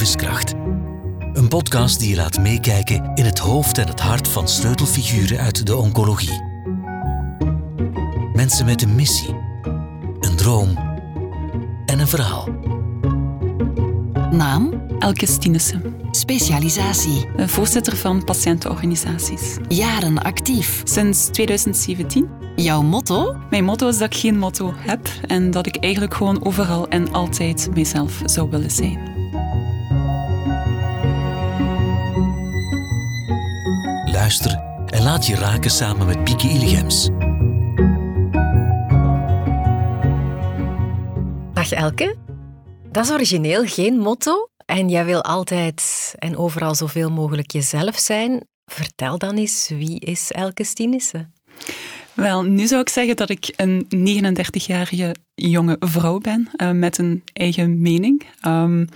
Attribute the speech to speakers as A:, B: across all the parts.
A: Levenskracht. Een podcast die je laat meekijken in het hoofd en het hart van sleutelfiguren uit de oncologie. Mensen met een missie, een droom en een verhaal.
B: Naam?
C: Elke Stienissen,
B: Specialisatie?
C: voorzitter van patiëntenorganisaties.
B: Jaren actief?
C: Sinds 2017.
B: Jouw motto?
C: Mijn motto is dat ik geen motto heb en dat ik eigenlijk gewoon overal en altijd mezelf zou willen zijn.
A: Luister en laat je raken samen met Pieke Illegems.
D: Dag Elke. Dat is origineel, geen motto. En jij wil altijd en overal zoveel mogelijk jezelf zijn. Vertel dan eens, wie is Elke Stienissen?
C: Wel, nu zou ik zeggen dat ik een 39-jarige jonge vrouw ben eh, met een eigen mening. ehm,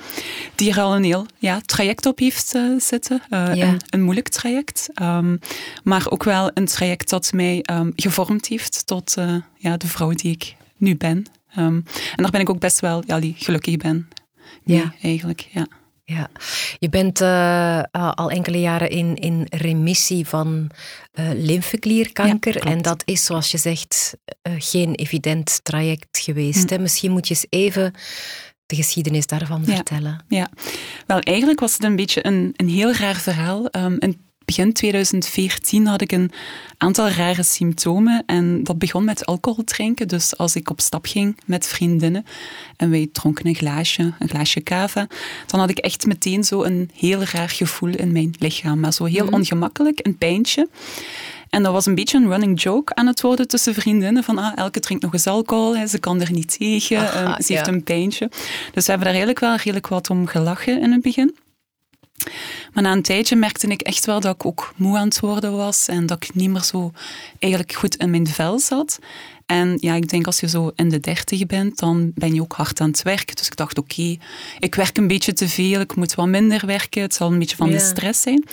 C: die er al een heel ja, traject op heeft eh, zitten. Eh,
D: Ja.
C: een, een moeilijk traject. ehm, maar ook wel een traject dat mij ehm, gevormd heeft tot ja, de vrouw die ik nu ben. En daar ben ik ook best wel ja, die gelukkig ben.
D: Ja.
C: Eigenlijk, ja.
D: Ja, je bent eh, al enkele jaren in, in remissie van eh lymfeklierkanker.
C: Ja,
D: en dat is, zoals je zegt, eh, geen evident traject geweest. Hè? Misschien moet je eens even de geschiedenis daarvan
C: Ja.
D: vertellen.
C: Ja, wel eigenlijk was het een beetje een, een heel raar verhaal. Ehm, in begin 2014 had ik een aantal rare symptomen en dat begon met alcohol drinken. Dus als ik op stap ging met vriendinnen en wij dronken een glaasje, een glaasje cava, dan had ik echt meteen zo een heel raar gevoel in mijn lichaam. Maar zo heel ongemakkelijk, een pijntje. En dat was een beetje een running joke aan het worden tussen vriendinnen. Van, ah, Elke drinkt nog eens alcohol, hè, ze kan er niet tegen,
D: Aha,
C: eh, ze heeft een pijntje. Dus we hebben daar eigenlijk wel redelijk wat om gelachen in het begin. Maar na een tijdje merkte ik echt wel dat ik ook moe aan het worden was en dat ik niet meer zo eigenlijk goed in mijn vel zat. En ja, ik denk als je zo in de dertig bent, dan ben je ook hard aan het werken. Dus ik dacht, oké, ik werk een beetje te veel, ik moet wat minder werken. Het zal een beetje van de stress zijn.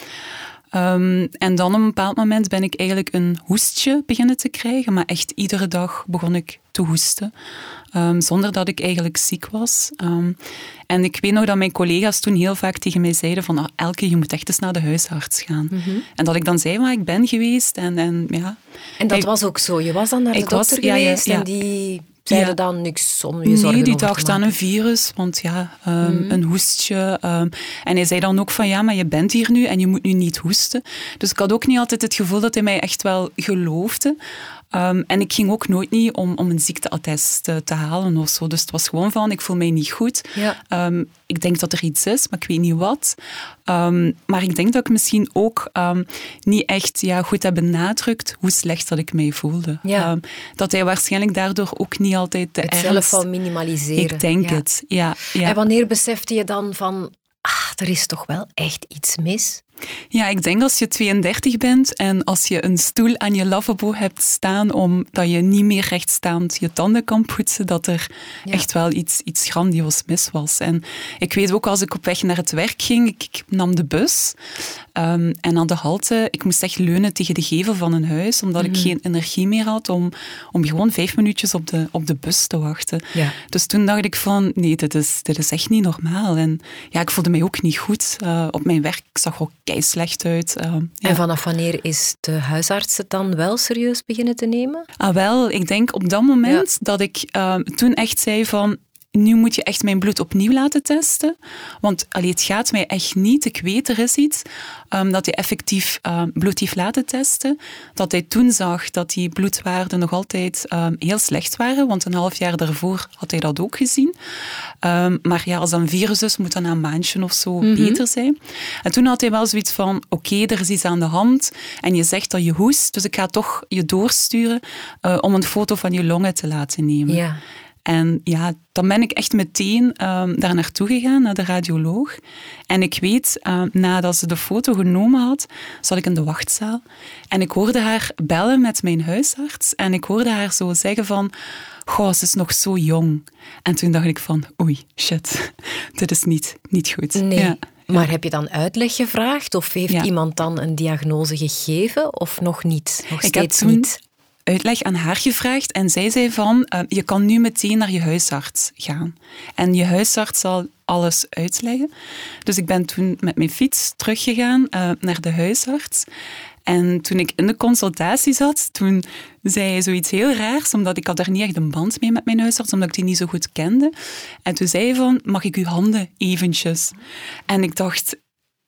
C: Ehm, en dan op een bepaald moment ben ik eigenlijk een hoestje beginnen te krijgen. Maar echt iedere dag begon ik te hoesten. ehm, zonder dat ik eigenlijk ziek was. Ehm, en ik weet nog dat mijn collega's toen heel vaak tegen mij zeiden van ah, Elke, je moet echt eens naar de huisarts gaan. En dat ik dan zei, maar ik ben geweest. En, en, ja.
D: En dat
C: Ik-
D: was ook zo. Je was dan naar de
C: was-
D: dokter
C: ja, ja,
D: geweest
C: ja.
D: en die zeiden
C: Ja.
D: dan niks om je zorgen
C: Nee, die dacht aan een virus, want ja, ehm, een hoestje. ehm, en hij zei dan ook van, ja, maar je bent hier nu en je moet nu niet hoesten. Dus ik had ook niet altijd het gevoel dat hij mij echt wel geloofde. Ehm, en ik ging ook nooit niet om, om een ziekteattest eh, te halen of zo. Dus het was gewoon van, ik voel mij niet goed.
D: Ja.
C: Ehm, ik denk dat er iets is, maar ik weet niet wat. Ehm, maar ik denk dat ik misschien ook niet echt ja, goed heb benadrukt hoe slecht dat ik mij voelde.
D: Ja.
C: Dat hij waarschijnlijk daardoor ook niet altijd de
D: Het zelf wel minimaliseren.
C: Ik denk
D: Ja.
C: het, ja. ja.
D: En wanneer besefte je dan van, er is toch wel echt iets mis?
C: Ja, ik denk als je 32 bent en als je een stoel aan je lavabo hebt staan omdat je niet meer rechtstaand je tanden kan poetsen, dat er
D: Ja.
C: echt wel iets, iets grandioos mis was. En ik weet ook als ik op weg naar het werk ging, ik, ik nam de bus ehm, en aan de halte, ik moest echt leunen tegen de gevel van een huis, omdat
D: Mhm.
C: ik geen energie meer had om, om gewoon vijf minuutjes op de, op de bus te wachten.
D: Ja.
C: Dus toen dacht ik van, nee, dit is, dit is echt niet normaal. En ja, ik voelde mij ook niet goed eh, op mijn werk. Ik zag ook kei slecht uit. eh, ja.
D: En vanaf wanneer is de huisarts het dan wel serieus beginnen te nemen?
C: Ah, wel, ik denk op dat moment dat ik eh, toen echt zei van... Nu moet je echt mijn bloed opnieuw laten testen. Want allee, het gaat mij echt niet. Ik weet, er is iets. ehm, dat hij effectief eh, bloed heeft laten testen. Dat hij toen zag dat die bloedwaarden nog altijd ehm, heel slecht waren. Want een half jaar daarvoor had hij dat ook gezien. Ehm, maar ja, als een virus is, moet dat na een maandje of zo beter zijn. En toen had hij wel zoiets van, oké, er is iets aan de hand. En je zegt dat je hoest, dus ik ga toch je doorsturen eh, om een foto van je longen te laten nemen.
D: Ja.
C: En ja, dan ben ik echt meteen ehm, daar naartoe gegaan, naar de radioloog. En ik weet, ehm, nadat ze de foto genomen had, zat ik in de wachtzaal. En ik hoorde haar bellen met mijn huisarts. En ik hoorde haar zo zeggen van, goh, ze is nog zo jong. En toen dacht ik van, oei, shit, dit is niet, niet goed.
D: Nee.
C: Ja.
D: Maar heb je dan uitleg gevraagd of heeft
C: Ja.
D: iemand dan een diagnose gegeven of nog niet? Nog
C: Ik heb toen
D: niet?
C: Uitleg aan haar gevraagd en zij zei van, uh, je kan nu meteen naar je huisarts gaan. En je huisarts zal alles uitleggen. Dus ik ben toen met mijn fiets teruggegaan uh, naar de huisarts. En toen ik in de consultatie zat, toen zei hij zoiets heel raars, omdat ik had daar niet echt een band mee met mijn huisarts, omdat ik die niet zo goed kende. En toen zei hij van, mag ik uw handen eventjes? En ik dacht,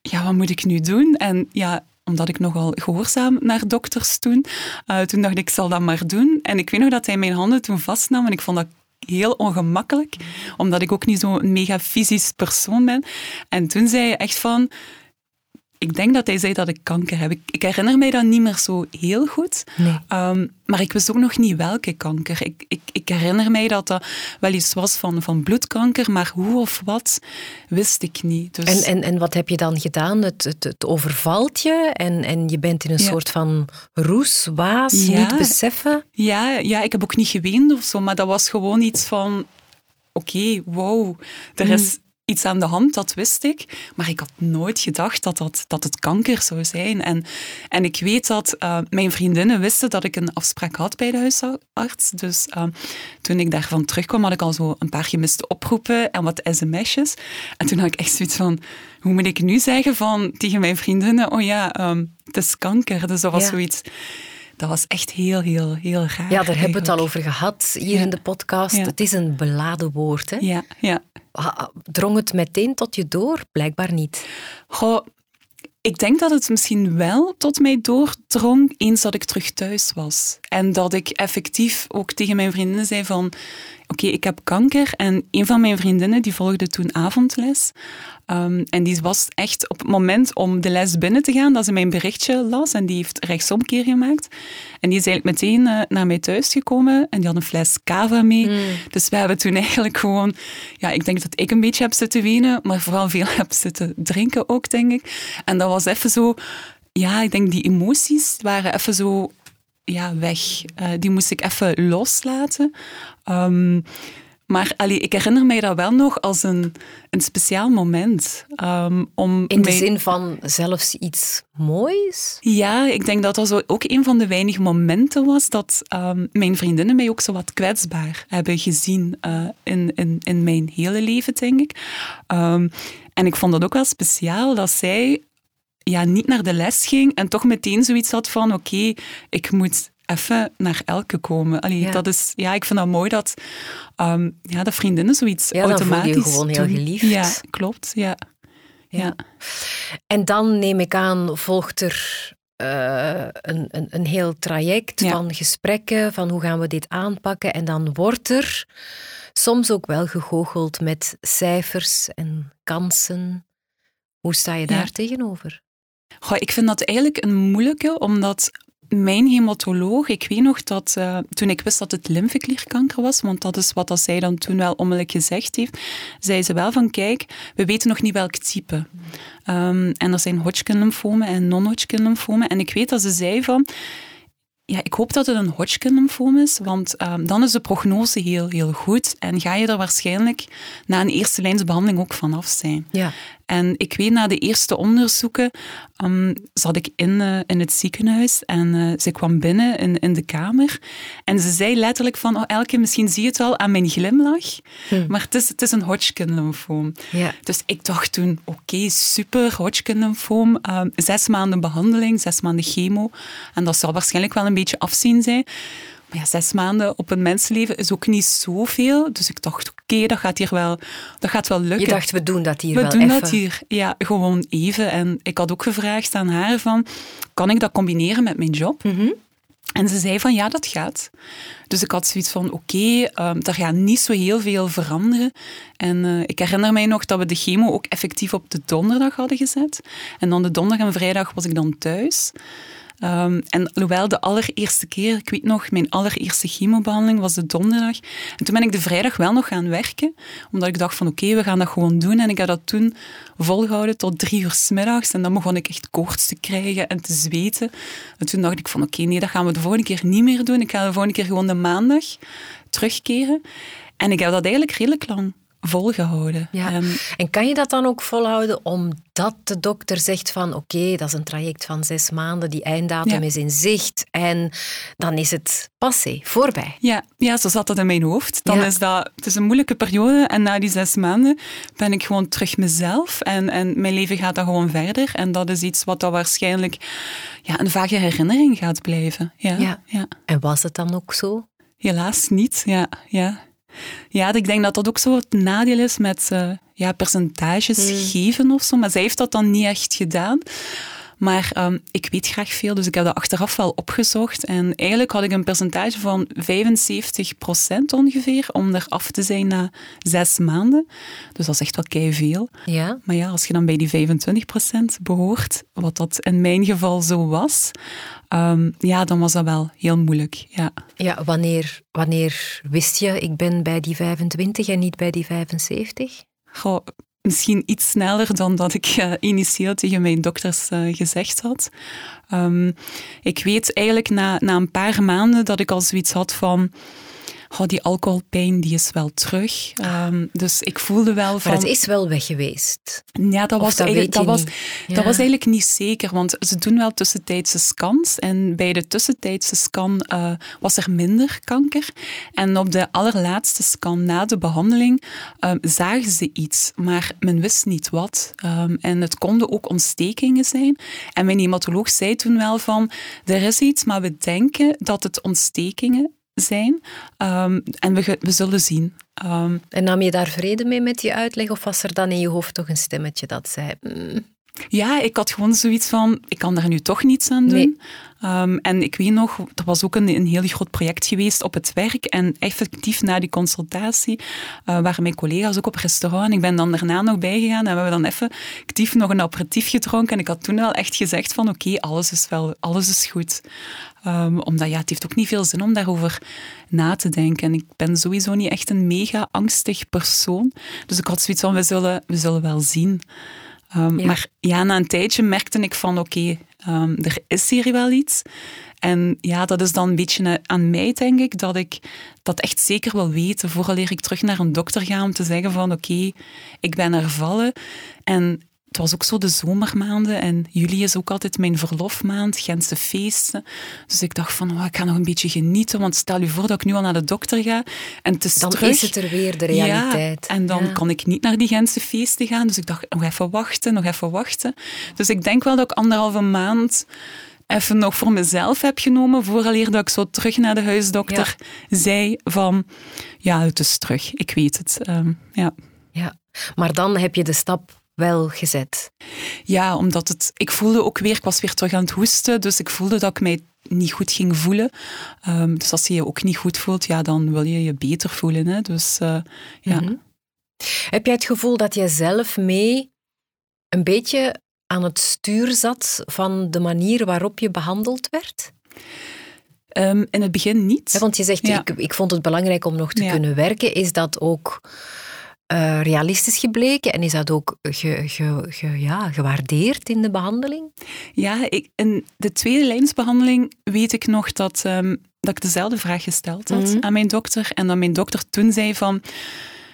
C: ja, wat moet ik nu doen? En ja, omdat ik nogal gehoorzaam naar dokters toen, uh, toen dacht ik, ik zal dat maar doen. En ik weet nog dat hij mijn handen toen vastnam en ik vond dat heel ongemakkelijk, omdat ik ook niet zo'n mega fysisch persoon ben. En toen zei hij echt van, ik denk dat hij zei dat ik kanker heb. Ik, herinner mij dat niet meer zo heel goed. Ehm, maar ik wist ook nog niet welke kanker. Ik, ik, ik, herinner mij dat dat wel iets was van, van bloedkanker, maar hoe of wat wist ik niet.
D: Dus... En, en, en wat heb je dan gedaan? Het, het, het overvalt je en, en je bent in een soort van roes, waas, niet beseffen?
C: Ja, ja, ik heb ook niet geweend of zo, maar dat was gewoon iets van oké, okay, wow, er mm. is iets aan de hand, dat wist ik. Maar ik had nooit gedacht dat, dat, dat het kanker zou zijn. En, en ik weet dat uh, mijn vriendinnen wisten dat ik een afspraak had bij de huisarts. Dus uh, toen ik daarvan terugkwam, had ik al zo een paar gemiste oproepen en wat sms'jes. En toen had ik echt zoiets van, hoe moet ik nu zeggen van, tegen mijn vriendinnen, oh ja, um, het is kanker. Dus dat was zoiets dat was echt heel, heel, heel raar.
D: Ja, daar hebben we het al over gehad hier in de podcast. Het is een beladen woord. Hè?
C: Ja, ja.
D: Drong het meteen tot je door? Blijkbaar niet.
C: Goh, ik denk dat het misschien wel tot mij doordrong eens dat ik terug thuis was. En dat ik effectief ook tegen mijn vriendinnen zei van... Oké, ik heb kanker. En een van mijn vriendinnen die volgde toen avondles. Um, en die was echt op het moment om de les binnen te gaan, dat ze mijn berichtje las. En die heeft rechtsomkeer gemaakt. En die is eigenlijk meteen uh, naar mij thuis gekomen. En die had een fles cava mee. Mm. Dus we hebben toen eigenlijk gewoon... Ja, ik denk dat ik een beetje heb zitten wenen. Maar vooral veel heb zitten drinken ook, denk ik. En dat was even zo... Ja, ik denk die emoties waren even zo ja, weg. Uh, die moest ik even loslaten. Um, maar allee, ik herinner mij dat wel nog als een, een speciaal moment. Um, om
D: In de zin van zelfs iets moois?
C: Ja, ik denk dat dat zo ook een van de weinige momenten was dat um, mijn vriendinnen mij ook zo wat kwetsbaar hebben gezien uh, in, in, in mijn hele leven, denk ik. Um, en ik vond dat ook wel speciaal dat zij ja, niet naar de les ging en toch meteen zoiets had van oké, okay, ik moet even naar elke komen. Allee, ja. Dat is, ja, ik vind dat mooi dat, um, ja, dat vriendinnen zoiets
D: ja,
C: automatisch
D: dan je gewoon heel geliefd.
C: Ja, klopt. Ja. Ja.
D: En dan neem ik aan, volgt er uh, een, een, een heel traject van gesprekken, van hoe gaan we dit aanpakken. En dan wordt er soms ook wel gegoocheld met cijfers en kansen. Hoe sta je daar tegenover?
C: Goh, ik vind dat eigenlijk een moeilijke, omdat mijn hematoloog, ik weet nog dat uh, toen ik wist dat het lymfeklierkanker was, want dat is wat dat zij dan toen wel onmiddellijk gezegd heeft, zei ze wel van kijk, we weten nog niet welk type. Um, en er zijn Hodgkin-lymfomen en non-Hodgkin-lymfomen. En ik weet dat ze zei van ja, ik hoop dat het een Hodgkin-lymfoom is, want um, dan is de prognose heel, heel goed en ga je er waarschijnlijk na een eerste lijnsbehandeling ook vanaf zijn.
D: Ja.
C: En ik weet, na de eerste onderzoeken um, zat ik in, uh, in het ziekenhuis en uh, ze kwam binnen in, in de kamer en ze zei letterlijk van, oh Elke, misschien zie je het al aan mijn glimlach, hm. maar het is, het is een Hodgkin-lymfoom.
D: Ja.
C: Dus ik dacht toen, oké, okay, super, Hodgkin-lymfoom, um, zes maanden behandeling, zes maanden chemo en dat zal waarschijnlijk wel een beetje afzien zijn. Maar ja, zes maanden op een mensenleven is ook niet zoveel. Dus ik dacht, oké, dat gaat hier wel, dat gaat wel lukken.
D: Je dacht, we doen dat hier
C: we
D: wel
C: doen
D: even.
C: dat hier, ja, gewoon even. En ik had ook gevraagd aan haar van, kan ik dat combineren met mijn job?
D: Mm -hmm.
C: En ze zei van, ja, dat gaat. Dus ik had zoiets van, oké, okay, um, er gaat niet zo heel veel veranderen. En uh, ik herinner mij nog dat we de chemo ook effectief op de donderdag hadden gezet. En dan de donderdag en vrijdag was ik dan thuis. Um, en hoewel de allereerste keer, ik weet nog, mijn allereerste chemobehandeling was de donderdag. En toen ben ik de vrijdag wel nog gaan werken, omdat ik dacht van oké, we gaan dat gewoon doen. En ik heb dat toen volgehouden tot drie uur s. En dan begon ik echt koorts te krijgen en te zweten. En toen dacht ik van oké, nee, dat gaan we de volgende keer niet meer doen. Ik ga de volgende keer gewoon de maandag terugkeren. En ik heb dat eigenlijk redelijk lang volgehouden.
D: Ja.
C: En,
D: En kan je dat dan ook volhouden omdat de dokter zegt van oké, dat is een traject van zes maanden, die einddatum
C: Ja.
D: is in zicht en dan is het passé, voorbij.
C: ja, ja, zo zat dat in mijn hoofd. Dan
D: Ja.
C: is dat, het is een moeilijke periode en na die zes maanden ben ik gewoon terug mezelf en, en mijn leven gaat dan gewoon verder. En dat is iets wat dan waarschijnlijk ja, een vage herinnering gaat blijven. Ja.
D: ja. En was het dan ook zo?
C: Helaas niet, ja. ja. Ja, ik denk dat dat ook zo het nadeel is met eh, ja, percentages
D: Hmm.
C: geven of zo. Maar zij heeft dat dan niet echt gedaan. Maar ehm, ik weet graag veel, dus ik heb dat achteraf wel opgezocht. En eigenlijk had ik een percentage van 75% ongeveer om er af te zijn na zes maanden. Dus dat is echt wel kei veel.
D: Ja.
C: Maar ja, als je dan bij die 25% behoort, wat dat in mijn geval zo was, ehm, ja, dan was dat wel heel moeilijk. Ja.
D: Ja, wanneer, wanneer wist je, ik ben bij die 25 en niet bij die 75?
C: Goh, misschien iets sneller dan dat ik eh, initieel tegen mijn dokters eh, gezegd had. Ehm, ik weet eigenlijk na, na een paar maanden dat ik al zoiets had van... Goh, die alcoholpijn die is wel terug. Ehm, dus ik voelde wel van...
D: Maar het is wel weg geweest.
C: Ja, dat was,
D: dat
C: eigenlijk, dat, was,
D: niet.
C: dat was eigenlijk niet zeker, want ze doen wel tussentijdse scans. En bij de tussentijdse scan eh, was er minder kanker. En op de allerlaatste scan na de behandeling ehm, zagen ze iets, maar men wist niet wat. Ehm, en het konden ook ontstekingen zijn. En mijn hematoloog zei toen wel van, er is iets, maar we denken dat het ontstekingen zijn. Ehm, en we, we zullen zien. Ehm,
D: En nam je daar vrede mee met die uitleg of was er dan in je hoofd toch een stemmetje dat zei... "Mm,
C: Ja, ik had gewoon zoiets van, ik kan daar nu toch niets aan doen.
D: Nee.
C: Ehm, en ik weet nog, er was ook een, een heel groot project geweest op het werk. En effectief na die consultatie eh, waren mijn collega's ook op restaurant. En ik ben dan daarna nog bijgegaan en we hebben dan effectief nog een aperitief gedronken. En ik had toen wel echt gezegd van, oké, alles is wel, alles is goed. Ehm, omdat ja, het heeft ook niet veel zin om daarover na te denken. En ik ben sowieso niet echt een mega angstig persoon. Dus ik had zoiets van, we zullen, we zullen wel zien. Ehm,
D: Ja.
C: Maar ja, na een tijdje merkte ik van oké, ehm, er is hier wel iets. En ja, dat is dan een beetje aan mij, denk ik, dat ik dat echt zeker wil weten vooraleer ik terug naar een dokter ga om te zeggen van oké, ik ben hervallen. En het was ook zo de zomermaanden en juli is ook altijd mijn verlofmaand, Gentse feesten. Dus ik dacht van, oh, ik ga nog een beetje genieten, want stel je voor dat ik nu al naar de dokter ga en het is
D: Dan
C: terug.
D: is het er weer, de realiteit.
C: Ja, en dan
D: Ja.
C: kan ik niet naar die Gentse feesten gaan. Dus ik dacht, nog even wachten, nog even wachten. Dus ik denk wel dat ik anderhalve maand even nog voor mezelf heb genomen, vooraleer dat ik zo terug naar de huisdokter zei van, ja, het is terug, ik weet het. Ehm, ja.
D: Ja. Maar dan heb je de stap wel gezet.
C: ja, omdat het, ik voelde ook weer, ik was weer terug aan het hoesten, dus ik voelde dat ik mij niet goed ging voelen. Ehm, dus als je je ook niet goed voelt, ja, dan wil je je beter voelen. Hè? Dus eh, ja.
D: Mhm. Heb jij het gevoel dat jij zelf mee een beetje aan het stuur zat van de manier waarop je behandeld werd?
C: Ehm, in het begin niet.
D: Hè, Want je zegt,
C: Ja.
D: ik, ik vond het belangrijk om nog te
C: Ja.
D: kunnen werken. Is dat ook eh, realistisch gebleken en is dat ook ge, ge, ge- ja, gewaardeerd in de behandeling?
C: Ja, ik, in de tweede lijnsbehandeling weet ik nog dat, ehm, dat ik dezelfde vraag gesteld had
D: Mhm.
C: aan mijn dokter. En dat mijn dokter toen zei van...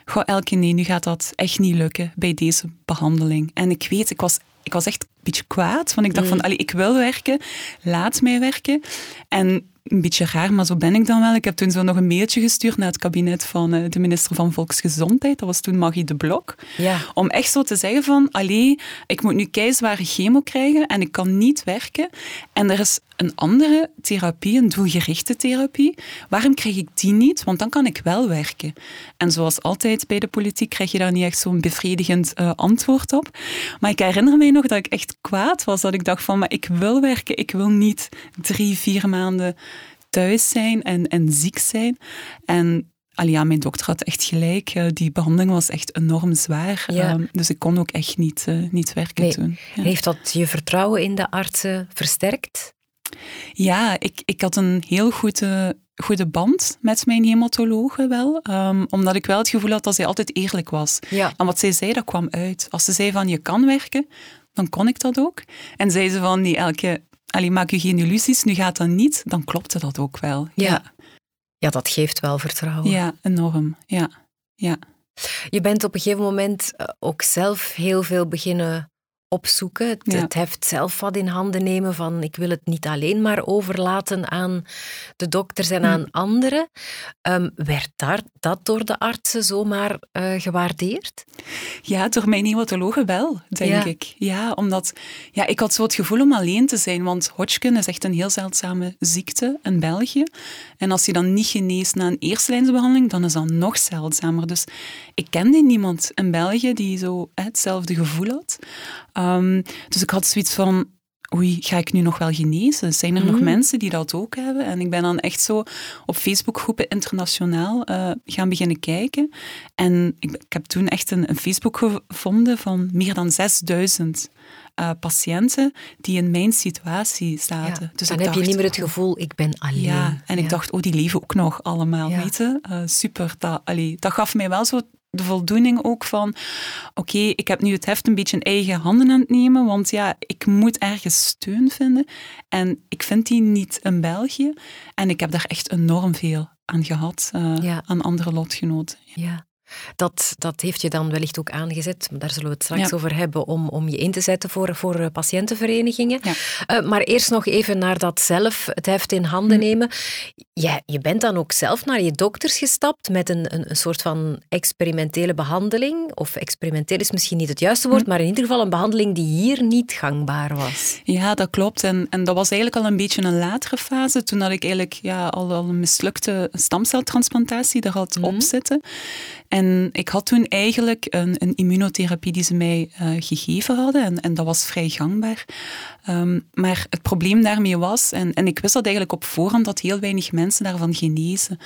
C: Goh, Elke, nee, nu gaat dat echt niet lukken bij deze behandeling. En ik weet, ik was, ik was echt een beetje kwaad. Want ik dacht
D: Mhm.
C: van, allee, ik wil werken, laat mij werken. En een beetje raar, maar zo ben ik dan wel. Ik heb toen zo nog een mailtje gestuurd naar het kabinet van eh, de minister van Volksgezondheid. Dat was toen Magie de Blok.
D: Ja.
C: Om echt zo te zeggen van, allee, ik moet nu keizware chemo krijgen en ik kan niet werken. En er is een andere therapie, een doelgerichte therapie. Waarom krijg ik die niet? Want dan kan ik wel werken. En zoals altijd bij de politiek krijg je daar niet echt zo'n bevredigend eh, antwoord op. Maar ik herinner mij nog dat ik echt kwaad was. Dat ik dacht van, maar ik wil werken. Ik wil niet drie, vier maanden thuis zijn en, en ziek zijn. En Allee, ja, mijn dokter had echt gelijk. Eh, die behandeling was echt enorm zwaar.
D: Ja.
C: Ehm, dus ik kon ook echt niet, eh, niet werken
D: Nee.
C: toen. Ja,
D: Heeft dat je vertrouwen in de artsen versterkt?
C: Ja ik, ik had een heel goede, goede band met mijn hematologe wel. Ehm, omdat ik wel het gevoel had dat zij altijd eerlijk was.
D: Ja.
C: En wat zij zei, dat kwam uit. Als ze zei van je kan werken, dan kon ik dat ook. En zei ze van nee, Elke, allee, maak je geen illusies, nu gaat dat niet, dan klopte dat ook wel.
D: Ja. Ja, dat geeft wel vertrouwen.
C: ja enorm. Ja. ja.
D: Je bent op een gegeven moment eh, ook zelf heel veel beginnen opzoeken. Het,
C: Ja.
D: het heft zelf wat in handen nemen van ik wil het niet alleen maar overlaten aan de dokters en aan anderen. Ehm, werd daar, dat door de artsen zomaar eh, gewaardeerd?
C: Ja, door mijn neonatologen wel, denk
D: Ja.
C: ik. Ja, omdat ja, ik had zo het gevoel om alleen te zijn, want Hodgkin is echt een heel zeldzame ziekte in België. En als je dan niet geneest na een eerste lijnsbehandeling, dan is dat nog zeldzamer. Dus ik kende niemand in België die zo hè, hetzelfde gevoel had. Ehm, dus ik had zoiets van, oei, ga ik nu nog wel genezen? Zijn er nog mensen die dat ook hebben? En ik ben dan echt zo op Facebookgroepen internationaal eh, gaan beginnen kijken. En ik, ik heb toen echt een, een Facebook gevonden van meer dan 6000 eh, patiënten die in mijn situatie zaten.
D: Ja,
C: Dus
D: dan heb je niet meer het
C: oh,
D: gevoel, ik ben alleen.
C: Ja, en ik dacht, oh, die leven ook nog allemaal,
D: Ja.
C: weet je. Eh, super, dat, allee, dat gaf mij wel zo de voldoening ook van, oké, ik heb nu het heft een beetje in eigen handen aan het nemen, want ja, ik moet ergens steun vinden. En ik vind die niet in België. En ik heb daar echt enorm veel aan gehad, eh,
D: Ja.
C: aan andere lotgenoten.
D: Ja. Dat, dat heeft je dan wellicht ook aangezet, daar zullen we het straks
C: Ja.
D: over hebben, om, om je in te zetten voor, voor eh, patiëntenverenigingen.
C: Ja.
D: Eh, maar eerst nog even naar dat zelf, het heft in handen
C: Hm.
D: nemen. Ja, je bent dan ook zelf naar je dokters gestapt met een, een, een soort van experimentele behandeling. Of experimenteel is misschien niet het juiste
C: Hm.
D: woord, maar in ieder geval een behandeling die hier niet gangbaar was.
C: Ja, dat klopt. En, en dat was eigenlijk al een beetje een latere fase. Toen had ik eigenlijk ja, al, al een mislukte stamceltransplantatie er had op zitten. En ik had toen eigenlijk een, een immunotherapie die ze mij eh, gegeven hadden. En, en dat was vrij gangbaar. Ehm, maar het probleem daarmee was, en, en ik wist dat eigenlijk op voorhand, dat heel weinig mensen daarvan genezen.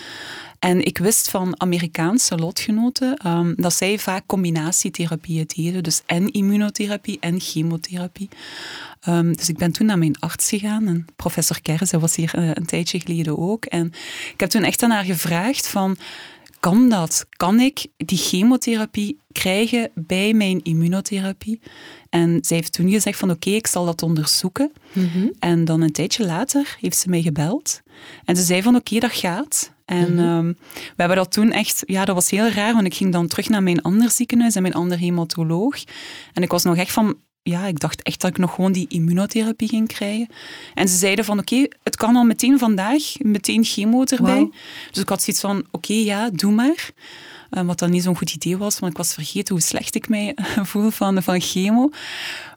C: En ik wist van Amerikaanse lotgenoten ehm, dat zij vaak combinatietherapieën deden. Dus en immunotherapie en chemotherapie. Ehm, dus ik ben toen naar mijn arts gegaan. En professor Kerze was hier eh, een tijdje geleden ook. En ik heb toen echt aan haar gevraagd van... Kan dat? Kan ik die chemotherapie krijgen bij mijn immunotherapie? En zij heeft toen gezegd van oké, ik zal dat onderzoeken. En dan een tijdje later heeft ze mij gebeld. En ze zei van oké, dat gaat. En ehm, we hebben dat toen echt... Ja, dat was heel raar, want ik ging dan terug naar mijn ander ziekenhuis en mijn andere hematoloog. En ik was nog echt van... Ja, ik dacht echt dat ik nog gewoon die immunotherapie ging krijgen. En ze zeiden van oké, het kan al meteen vandaag, meteen chemo erbij. Dus ik had zoiets van oké, ja, doe maar. Eh, wat dan niet zo'n goed idee was, want ik was vergeten hoe slecht ik mij voel van, van chemo.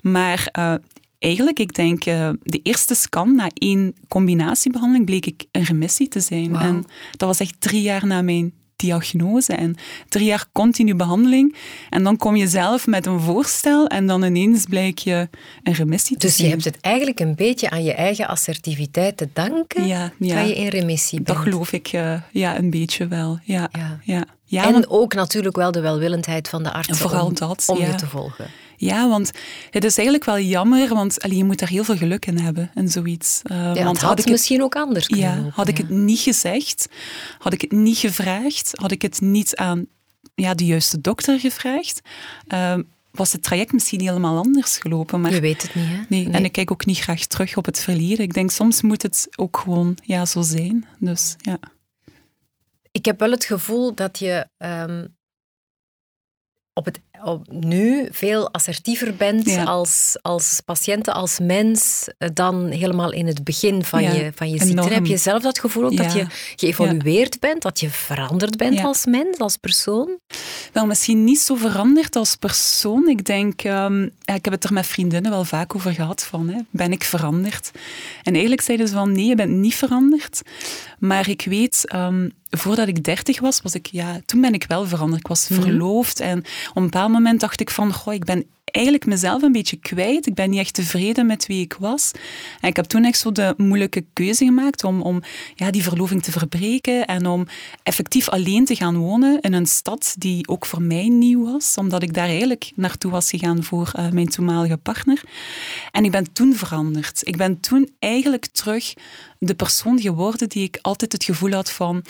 C: Maar eh, eigenlijk, ik denk, eh, de eerste scan na één combinatiebehandeling bleek ik een remissie te zijn. En dat was echt drie jaar na mijn diagnose en drie jaar continu behandeling. En dan kom je zelf met een voorstel en dan ineens blijk je een remissie te
D: Dus je hebt het eigenlijk een beetje aan je eigen assertiviteit te danken.
C: Ja, ja.
D: Ga je in remissie
C: Dat
D: bent.
C: geloof ik eh, ja, een beetje wel. Ja,
D: Ja. en
C: want-
D: ook natuurlijk wel de welwillendheid van de artsen om,
C: dat,
D: je te volgen.
C: Ja, want het is eigenlijk wel jammer, want allee, je moet daar heel veel geluk in hebben en zoiets. Uh,
D: Ja,
C: want
D: had
C: had ik het,
D: misschien ook anders kunnen
C: ja,
D: lopen,
C: had ik
D: ja.
C: het niet gezegd, had ik het niet gevraagd, had ik het niet aan ja, de juiste dokter gevraagd, uh, was het traject misschien helemaal anders gelopen. Maar
D: Je weet het niet, hè?
C: Nee, en ik kijk ook niet graag terug op het verleden. Ik denk, soms moet het ook gewoon ja, zo zijn. Dus ja.
D: Ik heb wel het gevoel dat je ehm, op het, nu veel assertiever bent
C: Ja.
D: als, als patiënten, als mens, eh, dan helemaal in het begin van
C: Ja,
D: je, van je ziekte. Heb je zelf dat gevoel ook dat je geëvolueerd bent, dat je veranderd bent als mens, als persoon?
C: Wel, misschien niet zo veranderd als persoon. Ik denk, ehm, ik heb het er met vriendinnen wel vaak over gehad, van, hè, ben ik veranderd? En eigenlijk zeiden ze van, nee, je bent niet veranderd. Maar ik weet, ehm, voordat ik dertig was, was ik, ja, toen ben ik wel veranderd. Ik was verloofd en op een bepaald moment dacht ik van, goh, ik ben eigenlijk mezelf een beetje kwijt. Ik ben niet echt tevreden met wie ik was. En ik heb toen echt zo de moeilijke keuze gemaakt om, om ja, die verloving te verbreken en om effectief alleen te gaan wonen in een stad die ook voor mij nieuw was, omdat ik daar eigenlijk naartoe was gegaan voor uh, mijn toenmalige partner. En ik ben toen veranderd. Ik ben toen eigenlijk terug de persoon geworden die ik altijd het gevoel had van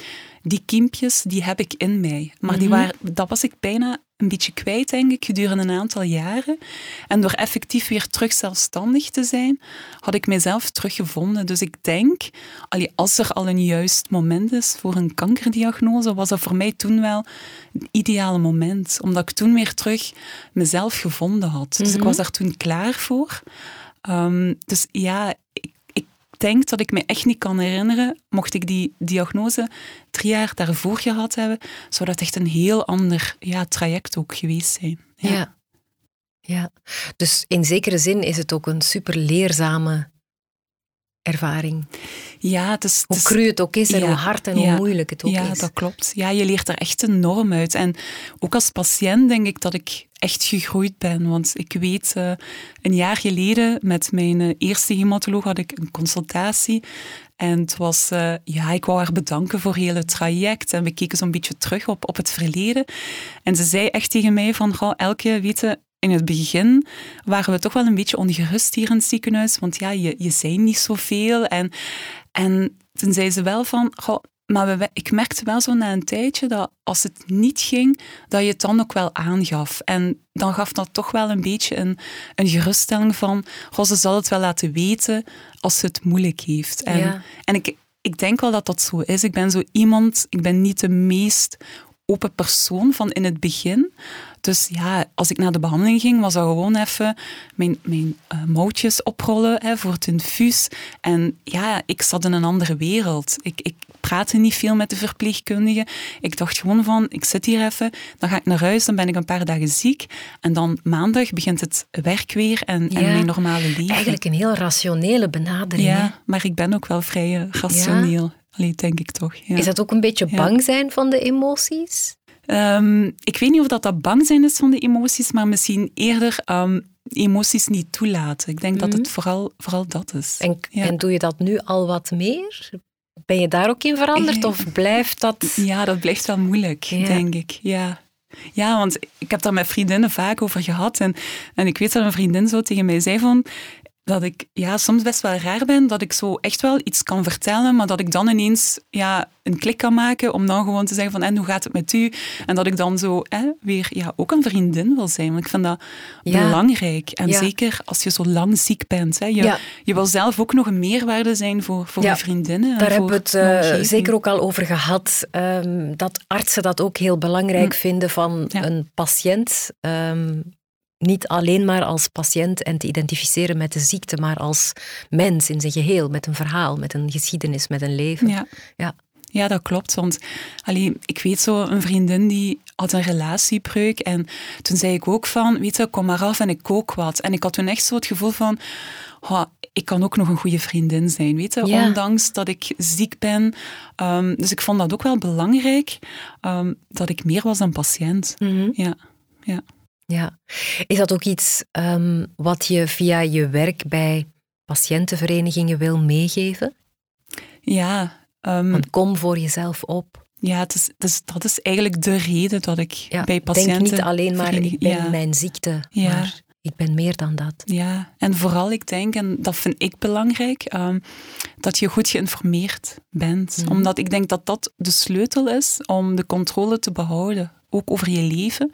C: die kiempjes, die heb ik in mij. Maar die waren, dat was ik bijna een beetje kwijt, denk ik, gedurende een aantal jaren. En door effectief weer terug zelfstandig te zijn, had ik mezelf teruggevonden. Dus ik denk, als er al een juist moment is voor een kankerdiagnose, was dat voor mij toen wel het ideale moment. Omdat ik toen weer terug mezelf gevonden had. Dus ik
D: Mhm.
C: was daar toen klaar voor. Ehm, dus ja, denk dat ik me echt niet kan herinneren, mocht ik die diagnose drie jaar daarvoor gehad hebben, zou dat echt een heel ander ja, traject ook geweest zijn.
D: Ja. ja. Dus in zekere zin is het ook een super leerzame ervaring.
C: Ja, het is,
D: Hoe cru het ook is en
C: ja,
D: hoe hard en hoe
C: ja,
D: moeilijk het ook
C: ja,
D: is.
C: dat klopt. Ja, je leert er echt enorm uit. En ook als patiënt denk ik dat ik echt gegroeid ben. Want ik weet, eh, een jaar geleden met mijn eh, eerste hematoloog had ik een consultatie. En het was, eh, ja, ik wou haar bedanken voor heel het traject. En we keken zo'n beetje terug op, op het verleden. En ze zei echt tegen mij van, goh, Elke, weet je, in het begin waren we toch wel een beetje ongerust hier in het ziekenhuis. Want ja, je, je zei niet zoveel. En, en toen zei ze wel van, goh, maar we, ik merkte wel zo na een tijdje dat als het niet ging, dat je het dan ook wel aangaf. En dan gaf dat toch wel een beetje een, een geruststelling van, goh, ze zal het wel laten weten als ze het moeilijk heeft. En,
D: Ja.
C: en ik, ik denk wel dat dat zo is. Ik ben zo iemand, ik ben niet de meest open persoon van in het begin. Dus ja, als ik naar de behandeling ging, was dat gewoon even mijn, mijn eh, mouwtjes oprollen hè, voor het infuus. En ja, ik zat in een andere wereld. Ik, ik praatte niet veel met de verpleegkundige. Ik dacht gewoon van, ik zit hier even, dan ga ik naar huis, dan ben ik een paar dagen ziek. En dan maandag begint het werk weer en, en mijn normale leven.
D: Eigenlijk een heel rationele benadering. hè?
C: Ja, maar ik ben ook wel vrij eh, rationeel. Allee, denk ik toch. Ja.
D: Is dat ook een beetje bang zijn van de emoties?
C: Ehm, ik weet niet of dat, dat bang zijn is van de emoties, maar misschien eerder ehm, emoties niet toelaten. Ik denk dat het vooral, vooral dat is.
D: Mhm. En,
C: ja.
D: en doe je dat nu al wat meer? Ben je daar ook in veranderd
C: Eh,
D: of blijft dat...
C: ja, dat blijft wel moeilijk,
D: Ja.
C: denk ik. Ja. ja, want ik heb daar met vriendinnen vaak over gehad. En, en ik weet dat een vriendin zo tegen mij zei van... Dat ik ja, soms best wel raar ben, dat ik zo echt wel iets kan vertellen, maar dat ik dan ineens ja, een klik kan maken om dan gewoon te zeggen van en hoe gaat het met u? En dat ik dan zo hè, weer ja, ook een vriendin wil zijn. Want ik vind dat
D: Ja.
C: belangrijk. En
D: Ja.
C: zeker als je zo lang ziek bent. Hè. Je,
D: Ja.
C: je wil zelf ook nog een meerwaarde zijn voor, voor je vriendinnen. en
D: Daar hebben we het eh, zeker ook al over gehad, ehm, dat artsen dat ook heel belangrijk vinden van een patiënt. ehm, niet alleen maar als patiënt en te identificeren met de ziekte, maar als mens in zijn geheel, met een verhaal, met een geschiedenis, met een leven.
C: Ja.
D: Ja.
C: Ja, dat klopt. Want allee, ik weet zo, een vriendin die had een relatiebreuk. En toen zei ik ook van, weet je, kom maar af en ik kook wat. En ik had toen echt zo het gevoel van, oh, ik kan ook nog een goede vriendin zijn, weet je.
D: Ja.
C: Ondanks dat ik ziek ben. Ehm, dus ik vond dat ook wel belangrijk, ehm, dat ik meer was dan patiënt.
D: Mhm.
C: Ja, ja.
D: Ja. Is dat ook iets ehm, wat je via je werk bij patiëntenverenigingen wil meegeven?
C: Ja, ehm,
D: Want kom voor jezelf op.
C: ja het is, het is- dat is eigenlijk de reden dat ik
D: Ja,
C: bij patiënten...
D: denk niet alleen maar, ik ben
C: ja.
D: mijn ziekte,
C: Ja.
D: maar ik ben meer dan dat.
C: Ja, en vooral ik denk, en dat vind ik belangrijk, ehm, dat je goed geïnformeerd bent.
D: Mhm.
C: Omdat ik denk dat dat de sleutel is om de controle te behouden, ook over je leven.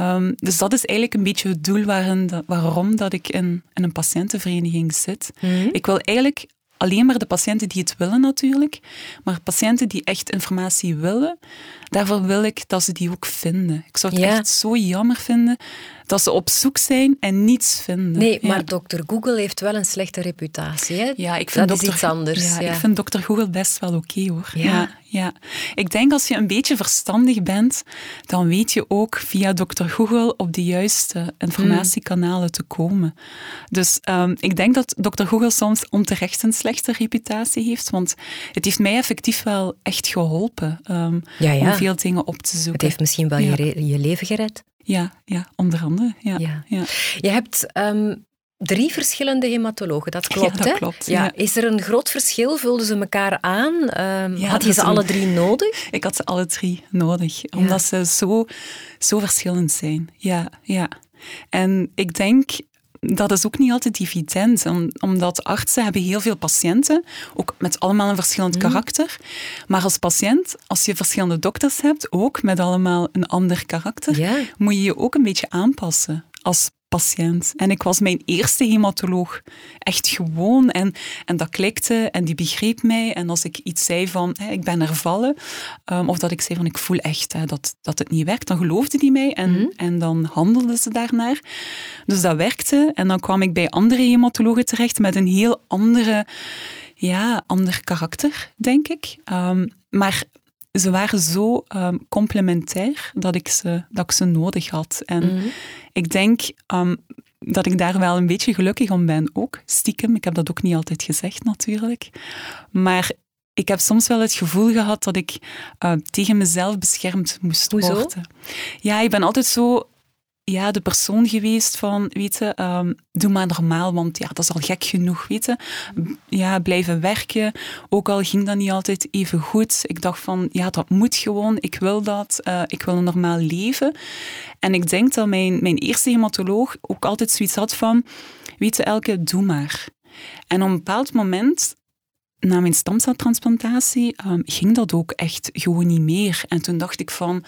C: Ehm, dus dat is eigenlijk een beetje het doel waarin waarom dat ik in, in een patiëntenvereniging zit.
D: Mhm.
C: Ik wil eigenlijk alleen maar de patiënten die het willen natuurlijk, maar patiënten die echt informatie willen, daarvoor wil ik dat ze die ook vinden. Ik zou het
D: Ja.
C: echt zo jammer vinden dat ze op zoek zijn en niets vinden.
D: Nee,
C: Ja.
D: maar dokter Google heeft wel een slechte reputatie. Hè?
C: Ja, ik vind
D: dat is iets anders.
C: Ja, ik vind dokter Google best wel oké hoor.
D: Ja.
C: Ja. Ja, Ik denk als je een beetje verstandig bent, dan weet je ook via dokter Google op de juiste informatiekanalen te komen. Dus ehm, ik denk dat dokter Google soms onterecht een slechte reputatie heeft, want het heeft mij effectief wel echt geholpen ehm,
D: Ja, ja.
C: Veel dingen op te zoeken.
D: Het heeft misschien wel
C: Ja.
D: je, leven gered.
C: Ja, ja, onder andere. Ja.
D: Ja.
C: Ja.
D: Je hebt ehm, drie verschillende hematologen, dat klopt,
C: dat
D: hè?
C: klopt,
D: Ja.
C: ja.
D: Is er een groot verschil? Vulden ze elkaar aan? Ehm,
C: Ja,
D: had je
C: dat
D: ze alle drie nodig?
C: Ik had ze alle drie nodig, omdat ze zo, zo verschillend zijn. Ja, ja. En ik denk, dat is ook niet altijd evident, om- omdat artsen hebben heel veel patiënten, ook met allemaal een verschillend
D: Mhm.
C: karakter. Maar als patiënt, als je verschillende dokters hebt, ook met allemaal een ander karakter, moet je je ook een beetje aanpassen als patiënt. En ik was mijn eerste hematoloog. Echt gewoon. En, en dat klikte en die begreep mij. En als ik iets zei van, hè, ik ben er vallen, um, of dat ik zei van, ik voel echt hè, dat, dat het niet werkt, dan geloofde die mij en, mm en dan handelden ze daarnaar. Dus dat werkte. En dan kwam ik bij andere hematologen terecht met een heel andere, ja, ander karakter, denk ik. Um, maar ze waren zo um, complementair dat ik, ze, dat ik ze nodig had. En mm ik denk um, dat ik daar wel een beetje gelukkig om ben ook. Stiekem, ik heb dat ook niet altijd gezegd natuurlijk. Maar ik heb soms wel het gevoel gehad dat ik uh, tegen mezelf beschermd moest
D: Hoezo?
C: worden. Ja, ik ben altijd zo ja, de persoon geweest van, weet je, um, doe maar normaal, want ja, dat is al gek genoeg, weet je. Ja, blijven werken, ook al ging dat niet altijd even goed. Ik dacht van, ja, dat moet gewoon, ik wil dat, uh, ik wil een normaal leven. En ik denk dat mijn, mijn eerste hematoloog ook altijd zoiets had van, weet je, Elke, doe maar. En op een bepaald moment na mijn stamceltransplantatie um, ging dat ook echt gewoon niet meer. En toen dacht ik van,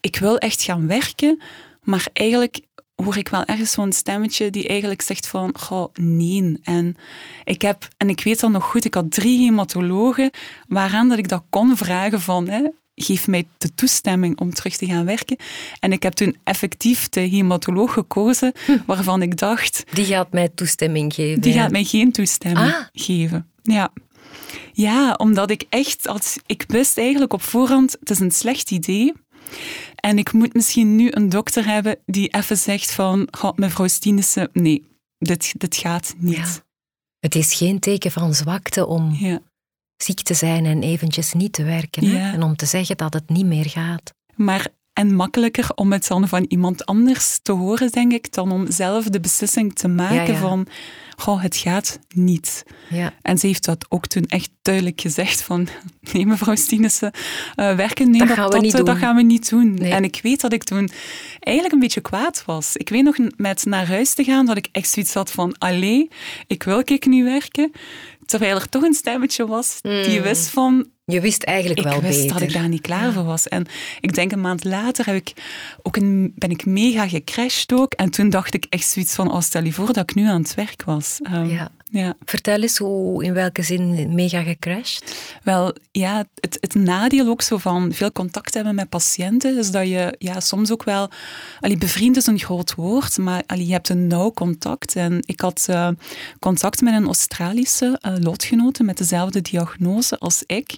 C: ik wil echt gaan werken, maar eigenlijk hoor ik wel ergens zo'n stemmetje die eigenlijk zegt van, goh, nee. En ik heb, en ik weet dat nog goed, ik had drie hematologen waaraan dat ik dat kon vragen van, hè, geef mij de toestemming om terug te gaan werken. En ik heb toen effectief de hematoloog gekozen hm. waarvan ik dacht...
D: Die gaat mij toestemming geven.
C: Die gaat mij geen toestemming ah. geven. Ja. Ja, omdat ik echt... Als, ik wist eigenlijk op voorhand, het is een slecht idee. En ik moet misschien nu een dokter hebben die even zegt van, mevrouw Stienissen, nee, dit, dit gaat niet. Ja.
D: Het is geen teken van zwakte om ja. ziek te zijn en eventjes niet te werken. En om te zeggen dat het niet meer gaat.
C: Maar en makkelijker om het dan van iemand anders te horen, denk ik, dan om zelf de beslissing te maken van, goh, het gaat niet.
D: Ja.
C: En ze heeft dat ook toen echt duidelijk gezegd van, nee mevrouw Stienissen, uh, werken, nee,
D: dat, dat, gaan, we
C: dat,
D: niet
C: dat
D: doen.
C: gaan we niet doen. Nee. En ik weet dat ik toen eigenlijk een beetje kwaad was. Ik weet nog met naar huis te gaan, dat ik echt zoiets had van, allee, ik wil ik nu werken. Terwijl er toch een stemmetje was die
D: Mm.
C: wist van,
D: Je wist eigenlijk
C: ik
D: wel
C: wist
D: beter.
C: dat ik daar niet klaar voor was. En ik denk een maand later heb ik ook een, ben ik mega gecrashed ook. En toen dacht ik echt zoiets van, oh, stel je voor dat ik nu aan het werk was. Um,
D: Ja.
C: Ja.
D: Vertel eens, hoe, in welke zin mega gecrashed?
C: Wel, ja, het, het nadeel ook zo van veel contact hebben met patiënten, is dat je ja, soms ook wel... Allee, bevriend is een groot woord, maar allee, je hebt een nauw contact. En ik had uh, contact met een Australische uh, lotgenote met dezelfde diagnose als ik.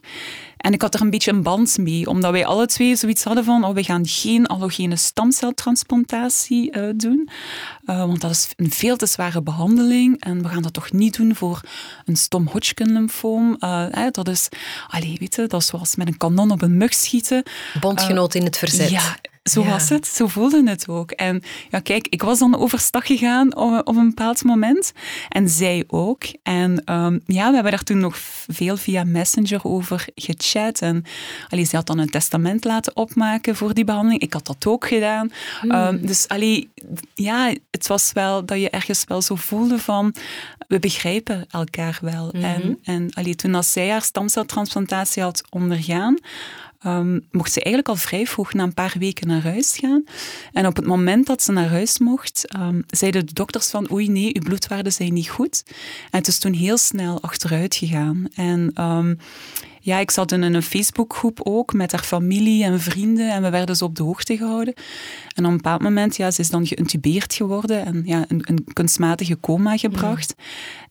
C: En ik had er een beetje een band mee, omdat wij alle twee zoiets hadden van, oh, we gaan geen allogene stamceltransplantatie uh, doen, uh, want dat is een veel te zware behandeling en we gaan dat toch niet doen voor een stom Hodgkin-lymfoom. Uh, dat is, allee, weet je, dat is zoals met een kanon op een mug schieten.
D: Bondgenoot in het verzet.
C: Ja, zo ja. was het, zo voelde het ook. En ja, kijk, ik was dan overstag gegaan op, op een bepaald moment. En zij ook. En um, ja, we hebben daar toen nog veel via Messenger over gechat. En allee, zij had dan een testament laten opmaken voor die behandeling. Ik had dat ook gedaan.
D: Hmm.
C: Um, dus allee, ja, het was wel dat je ergens wel zo voelde van, we begrijpen elkaar wel. Mm -hmm. En, en allee, toen als zij haar stamceltransplantatie had ondergaan, um, mocht ze eigenlijk al vrij vroeg na een paar weken naar huis gaan. En op het moment dat ze naar huis mocht, um, zeiden de dokters van oei nee, uw bloedwaarden zijn niet goed. En het is toen heel snel achteruit gegaan. En um, ja, ik zat in een Facebookgroep ook met haar familie en vrienden en we werden zo op de hoogte gehouden. En op een bepaald moment, ja, ze is dan geïntubeerd geworden en ja, een, een kunstmatige coma gebracht. Mm.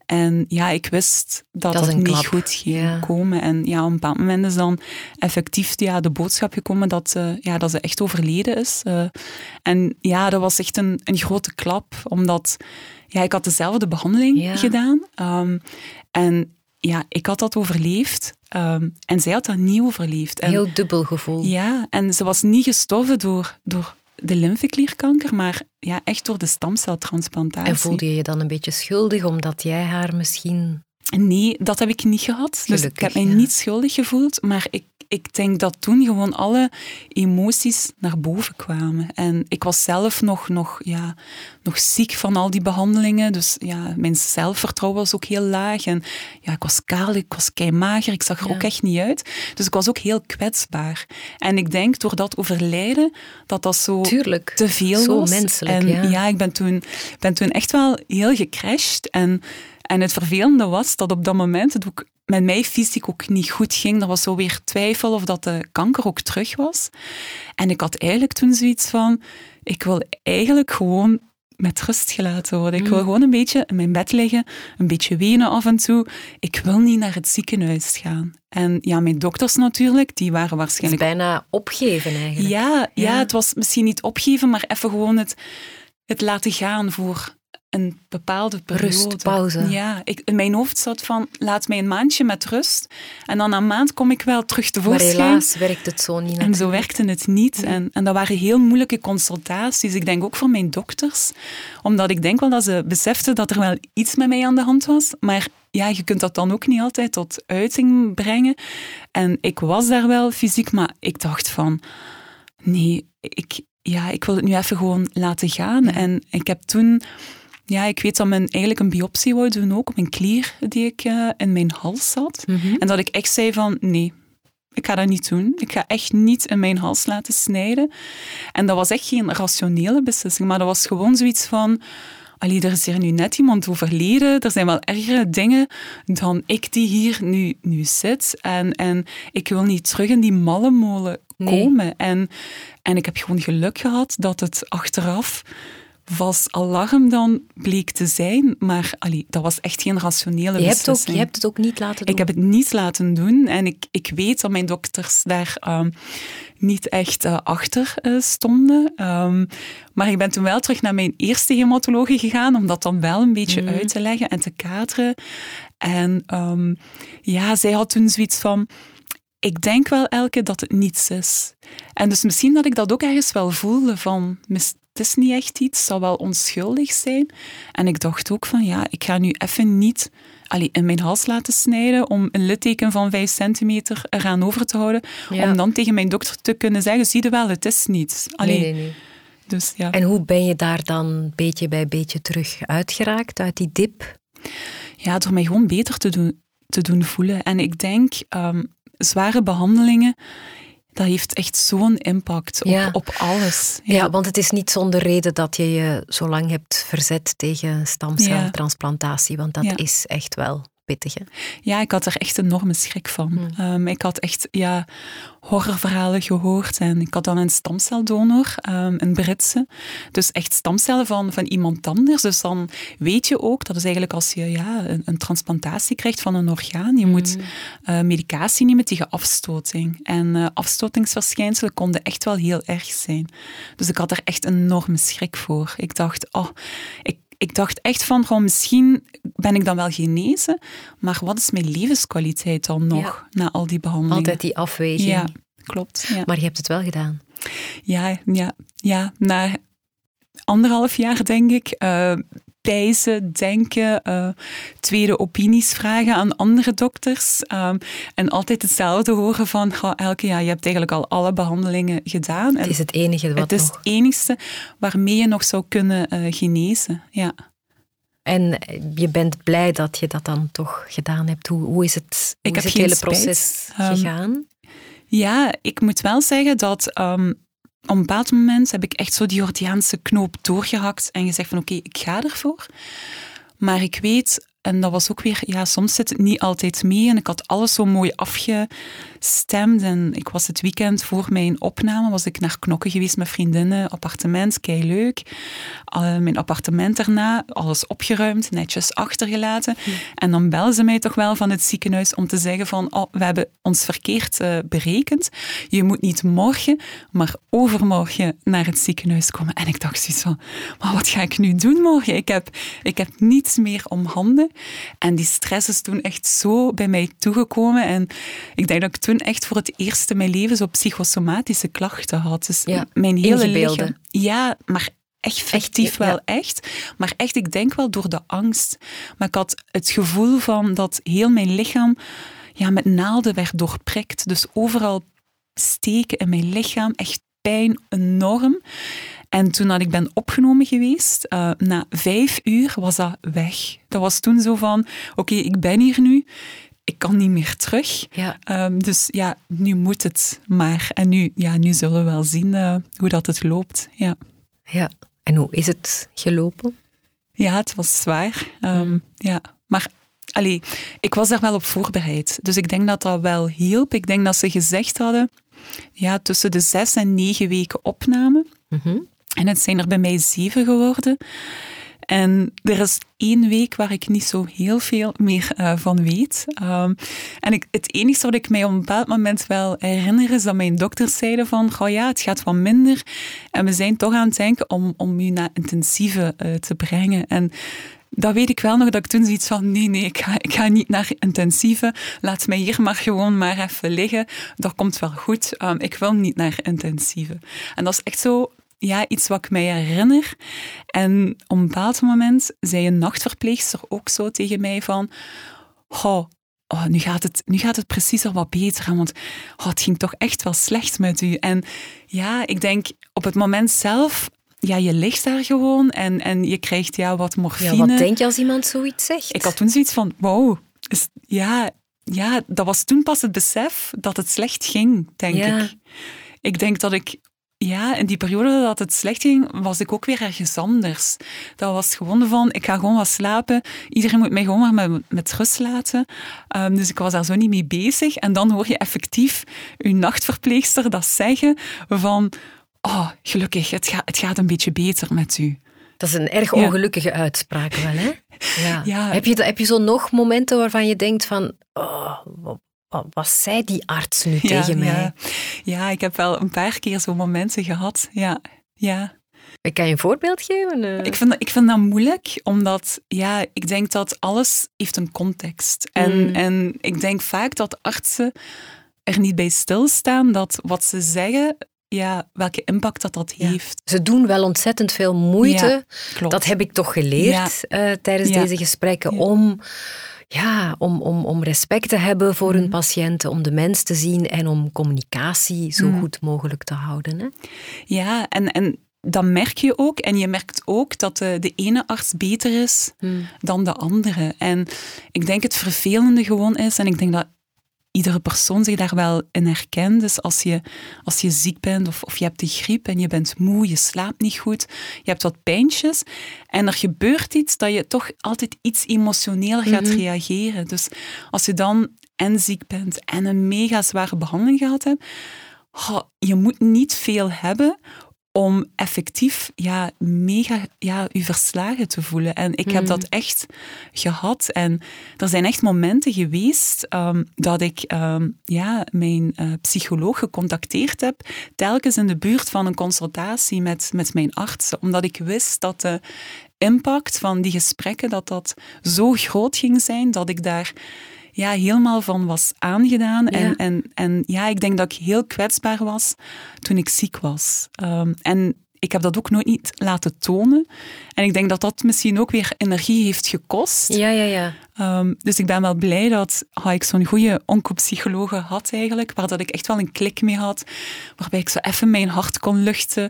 C: En ja, ik wist dat dat, dat niet klap. goed ging ja. komen. En ja, op een bepaald moment is dan effectief ja, de boodschap gekomen dat, uh, ja, dat ze echt overleden is. Uh, en ja, dat was echt een, een grote klap, omdat ja, ik had dezelfde behandeling
D: ja.
C: gedaan. Um, en ja, ik had dat overleefd um, en zij had dat niet overleefd. En,
D: Heel dubbel gevoel.
C: Ja, en ze was niet gestorven door, door de lymfeklierkanker, maar ja, echt door de stamceltransplantatie.
D: En voelde je je dan een beetje schuldig omdat jij haar misschien...
C: Nee, dat heb ik niet gehad. Gelukkig, dus ik heb mij ja. niet schuldig gevoeld, maar ik, ik denk dat toen gewoon alle emoties naar boven kwamen. En ik was zelf nog, nog, ja, nog ziek van al die behandelingen. Dus ja, mijn zelfvertrouwen was ook heel laag. En ja, ik was kaal, ik was kei mager, ik zag er ook echt niet uit. Dus ik was ook heel kwetsbaar. En ik denk door dat overlijden, dat dat zo
D: Tuurlijk.
C: te veel
D: zo
C: was.
D: menselijk,
C: en
D: ja.
C: ik ben toen, ben toen echt wel heel gecrashed. En, en het vervelende was dat op dat moment het ook met mij fysiek ook niet goed ging. Er was zo weer twijfel of dat de kanker ook terug was. En ik had eigenlijk toen zoiets van, ik wil eigenlijk gewoon met rust gelaten worden. Ik wil
D: Mm.
C: gewoon een beetje in mijn bed liggen, een beetje wenen af en toe. Ik wil niet naar het ziekenhuis gaan. En ja, mijn dokters natuurlijk, die waren
D: Het is
C: waarschijnlijk
D: bijna opgeven eigenlijk.
C: ja, ja,
D: Ja.
C: het was misschien niet opgeven, maar even gewoon het, het laten gaan voor een bepaalde periode.
D: Rust, pauze.
C: Ja, ik, in mijn hoofd zat van, laat mij een maandje met rust. En dan een maand kom ik wel terug
D: maar
C: tevoorschijn.
D: helaas werkt het zo niet.
C: En zo werkte het niet. En, en dat waren heel moeilijke consultaties. Ik denk ook voor mijn dokters. Omdat ik denk wel dat ze beseften dat er wel iets met mij aan de hand was. Maar ja, je kunt dat dan ook niet altijd tot uiting brengen. En ik was daar wel fysiek, maar ik dacht van... Nee, ik, ja, ik wil het nu even gewoon laten gaan. En ik heb toen... Ja, ik weet dat men eigenlijk een biopsie wou doen ook op een klier die ik eh, in mijn hals had.
D: Mhm.
C: En dat ik echt zei van, nee, ik ga dat niet doen. Ik ga echt niet in mijn hals laten snijden. En dat was echt geen rationele beslissing, maar dat was gewoon zoiets van... Allee, er is hier nu net iemand overleden. Er zijn wel ergere dingen dan ik die hier nu, nu zit. En, en ik wil niet terug in die malle molen
D: Nee.
C: komen. En, en ik heb gewoon geluk gehad dat het achteraf vals alarm dan bleek te zijn. Maar allee, dat was echt geen rationele
D: Je hebt, ook,
C: beslissing.
D: je hebt het ook niet laten doen.
C: Ik heb het niet laten doen en ik, ik weet dat mijn dokters daar ehm, niet echt eh, achter eh, stonden. Ehm, maar ik ben toen wel terug naar mijn eerste hematologe gegaan om dat dan wel een beetje
D: Mhm.
C: uit te leggen en te kaderen. En ehm, ja, zij had toen zoiets van... Ik denk wel, Elke, dat het niets is. En dus misschien dat ik dat ook ergens wel voelde van... Het is niet echt iets, het zal wel onschuldig zijn. En ik dacht ook van, ja, ik ga nu even niet allee, in mijn hals laten snijden om een litteken van 5 centimeter eraan over te houden.
D: Ja.
C: Om dan tegen mijn dokter te kunnen zeggen, zie je wel, het is niets. Allee,
D: Nee, nee, nee.
C: Dus ja.
D: En hoe ben je daar dan beetje bij beetje terug uitgeraakt, uit die dip?
C: ja, door mij gewoon beter te doen, te doen voelen. En ik denk, ehm, zware behandelingen, dat heeft echt zo'n impact op,
D: Ja.
C: op alles.
D: Ja. want het is niet zonder reden dat je je zo lang hebt verzet tegen stamceltransplantatie, want dat
C: Ja.
D: is echt wel
C: Ja, ik had er echt enorme schrik van.
D: Hmm.
C: Ehm, ik had echt ja, horrorverhalen gehoord en ik had dan een stamceldonor, ehm, een Britse. Dus echt stamcellen van, van iemand anders. Dus dan weet je ook, dat is eigenlijk als je ja, een, een transplantatie krijgt van een orgaan, je moet eh, medicatie nemen tegen afstoting. En eh, afstotingsverschijnselen konden echt wel heel erg zijn. Dus ik had er echt enorme schrik voor. Ik dacht, oh, ik ik dacht echt van, gewoon, misschien ben ik dan wel genezen, maar wat is mijn levenskwaliteit dan nog na al die behandelingen?
D: Altijd die afweging.
C: Ja, klopt. Ja.
D: Maar je hebt het wel gedaan.
C: Ja, ja, ja, na anderhalf jaar denk ik, eh pijzen, denken, eh, tweede opinies vragen aan andere dokters ehm, en altijd hetzelfde horen van, "Goh, Elke, ja, je hebt eigenlijk al alle behandelingen gedaan.
D: Het is het enige wat
C: het is
D: nog...
C: het enigste waarmee je nog zou kunnen eh, genezen. Ja.
D: En je bent blij dat je dat dan toch gedaan hebt. Hoe, hoe is het, hoe
C: Ik
D: is
C: heb
D: het hele
C: spijt.
D: proces
C: Ehm,
D: gegaan?
C: Ja, ik moet wel zeggen dat ehm, op een bepaald moment heb ik echt zo die Jordiaanse knoop doorgehakt en gezegd van oké, ik ga ervoor. Maar ik weet, en dat was ook weer, ja, soms zit het niet altijd mee en ik had alles zo mooi afgestemd en ik was het weekend voor mijn opname, was ik naar Knokken geweest met vriendinnen, appartement, kei leuk. Uh, mijn appartement daarna, alles opgeruimd, netjes achtergelaten. En dan bellen ze mij toch wel van het ziekenhuis om te zeggen van, oh, we hebben ons verkeerd uh, berekend. Je moet niet morgen, maar overmorgen naar het ziekenhuis komen. En ik dacht zoiets van, maar wat ga ik nu doen morgen? Ik heb, ik heb niets meer om handen. En die stress is toen echt zo bij mij toegekomen. En ik denk dat ik toen echt voor het eerst in mijn leven zo psychosomatische klachten had. Dus
D: ja,
C: mijn hele lichaam. Ja, maar echt fictief echt, wel ja. echt. Maar echt, ik denk wel door de angst. Maar ik had het gevoel van dat heel mijn lichaam ja, met naalden werd doorprikt. Dus overal steken in mijn lichaam, echt pijn enorm. En toen dat ik ben opgenomen geweest, uh, na vijf uur was dat weg. Dat was toen zo van, oké, ik ben hier nu, ik kan niet meer terug.
D: Ja.
C: Um, dus ja, nu moet het maar. En nu, ja, nu zullen we wel zien uh, hoe dat het loopt. Ja.
D: ja, en hoe is het gelopen?
C: Ja, het was zwaar. Um, ja, maar allee, ik was daar wel op voorbereid. Dus ik denk dat dat wel hielp. Ik denk dat ze gezegd hadden, ja, tussen de zes en negen weken opname.
D: Mm -hmm.
C: En het zijn er bij mij zeven geworden. En er is één week waar ik niet zo heel veel meer uh, van weet. Um, en ik, het enige wat ik mij op een bepaald moment wel herinner is dat mijn dokters zeiden van, oh ja, het gaat wat minder. En we zijn toch aan het denken om, om u naar intensieve uh, te brengen. En dat weet ik wel nog, dat ik toen zoiets van, nee, nee, ik ga, ik ga niet naar intensieve. Laat mij hier maar gewoon maar even liggen. Dat komt wel goed. Um, ik wil niet naar intensieve. En dat is echt zo ja, iets wat ik mij herinner. En op een bepaald moment zei een nachtverpleegster ook zo tegen mij van... Oh, oh, nu, gaat het, nu gaat het precies al wat beter. Want oh, het ging toch echt wel slecht met u. En ja, ik denk op het moment zelf... Ja, je ligt daar gewoon en, en je krijgt ja, wat morfine.
D: Ja, wat denk je als iemand zoiets zegt?
C: Ik had toen zoiets van, wow, is, ja, ja, dat was toen pas het besef dat het slecht ging, denk
D: Ja.
C: ik. Ik denk dat ik ja, in die periode dat het slecht ging, was ik ook weer ergens anders. Dat was gewoon van, ik ga gewoon wat slapen. Iedereen moet mij gewoon maar met, met rust laten. Um, dus ik was daar zo niet mee bezig. En dan hoor je effectief je nachtverpleegster dat zeggen van, oh, gelukkig, het, gaat het gaat een beetje beter met u.
D: Dat is een erg ongelukkige ja. uitspraak wel, hè? Ja.
C: Ja.
D: Heb je, heb je zo nog momenten waarvan je denkt van, oh, wat zei die arts nu
C: ja,
D: tegen mij?
C: Ja. ja, ik heb wel een paar keer zo'n momenten gehad. Ja, ja.
D: Kan je een voorbeeld geven? Uh...
C: Ik, vind, ik vind dat moeilijk, omdat ja, ik denk dat alles heeft een context. En,
D: Mm.
C: en ik denk vaak dat artsen er niet bij stilstaan dat wat ze zeggen, ja, welke impact dat dat
D: Ja.
C: heeft.
D: Ze doen wel ontzettend veel moeite.
C: Ja, klopt.
D: Dat heb ik toch geleerd eh, tijdens
C: Ja.
D: deze gesprekken.
C: Ja.
D: Om, ja, om, om, om respect te hebben voor hun
C: Mhm.
D: patiënten, om de mens te zien en om communicatie zo
C: Mhm.
D: goed mogelijk te houden. Hè?
C: Ja, en, en dat merk je ook. En je merkt ook dat de, de ene arts beter is dan de andere. En ik denk het vervelende gewoon is, en ik denk dat iedere persoon zich daar wel in herkent. Dus als je, als je ziek bent of, of je hebt de griep en je bent moe, je slaapt niet goed, je hebt wat pijntjes en er gebeurt iets dat je toch altijd iets emotioneel gaat
D: Mhm.
C: reageren. Dus als je dan en ziek bent en een mega zware behandeling gehad hebt, oh, je moet niet veel hebben om effectief ja, mega ja, je verslagen te voelen. En ik heb
D: Mhm.
C: dat echt gehad. En er zijn echt momenten geweest ehm, dat ik ehm, ja, mijn eh, psycholoog gecontacteerd heb, telkens in de buurt van een consultatie met, met mijn artsen, omdat ik wist dat de impact van die gesprekken dat dat zo groot ging zijn, dat ik daar ja, helemaal van was aangedaan. En,
D: Ja.
C: en, en ja, ik denk dat ik heel kwetsbaar was toen ik ziek was. Ehm, en ik heb dat ook nooit niet laten tonen. En ik denk dat dat misschien ook weer energie heeft gekost.
D: Ja, ja, ja.
C: Ehm, dus ik ben wel blij dat ah, ik zo'n goede oncopsychologe had eigenlijk, waar dat ik echt wel een klik mee had, waarbij ik zo even mijn hart kon luchten,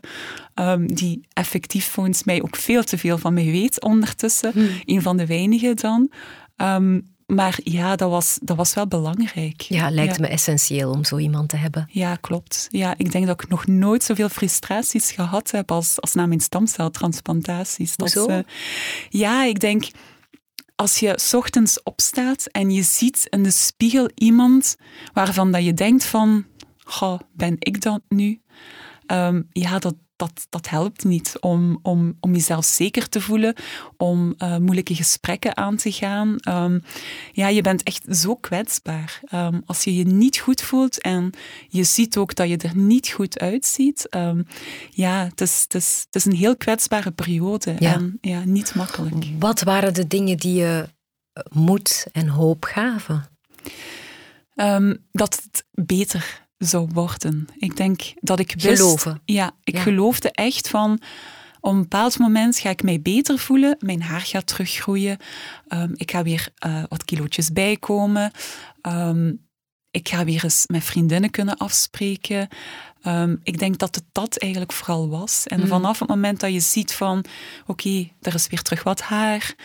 C: ehm, die effectief volgens mij ook veel te veel van mij weet ondertussen.
D: Hm.
C: Een van de weinigen dan. Maar ja, dat was, dat was wel belangrijk.
D: Ja, lijkt
C: ja.
D: me essentieel om zo iemand te hebben.
C: Ja, klopt. Ja, ik denk dat ik nog nooit zoveel frustraties gehad heb als, als na mijn stamceltransplantaties. Dat is,
D: Hoezo?
C: eh, ja, ik denk, als je 's ochtends opstaat en je ziet in de spiegel iemand waarvan dat je denkt van, goh, ben ik dat nu? Ehm, ja, dat, dat, dat helpt niet om, om, om jezelf zeker te voelen, om eh, moeilijke gesprekken aan te gaan. Ehm, ja, je bent echt zo kwetsbaar. Ehm, als je je niet goed voelt en je ziet ook dat je er niet goed uitziet, ehm, ja, het is, het, is, het is een heel kwetsbare periode
D: Ja.
C: en ja, niet makkelijk.
D: Wat waren de dingen die je eh, moed en hoop gaven?
C: Dat het beter zou worden. Ik denk dat ik wist...
D: Geloven.
C: Ja, ik
D: Ja.
C: geloofde echt van... op een bepaald moment ga ik mij beter voelen, mijn haar gaat teruggroeien, um, ik ga weer uh, wat kilootjes bijkomen, um, ik ga weer eens met vriendinnen kunnen afspreken. Um, ik denk dat het dat eigenlijk vooral was. En mm. vanaf het moment dat je ziet van, oké, okay, er is weer terug wat haar,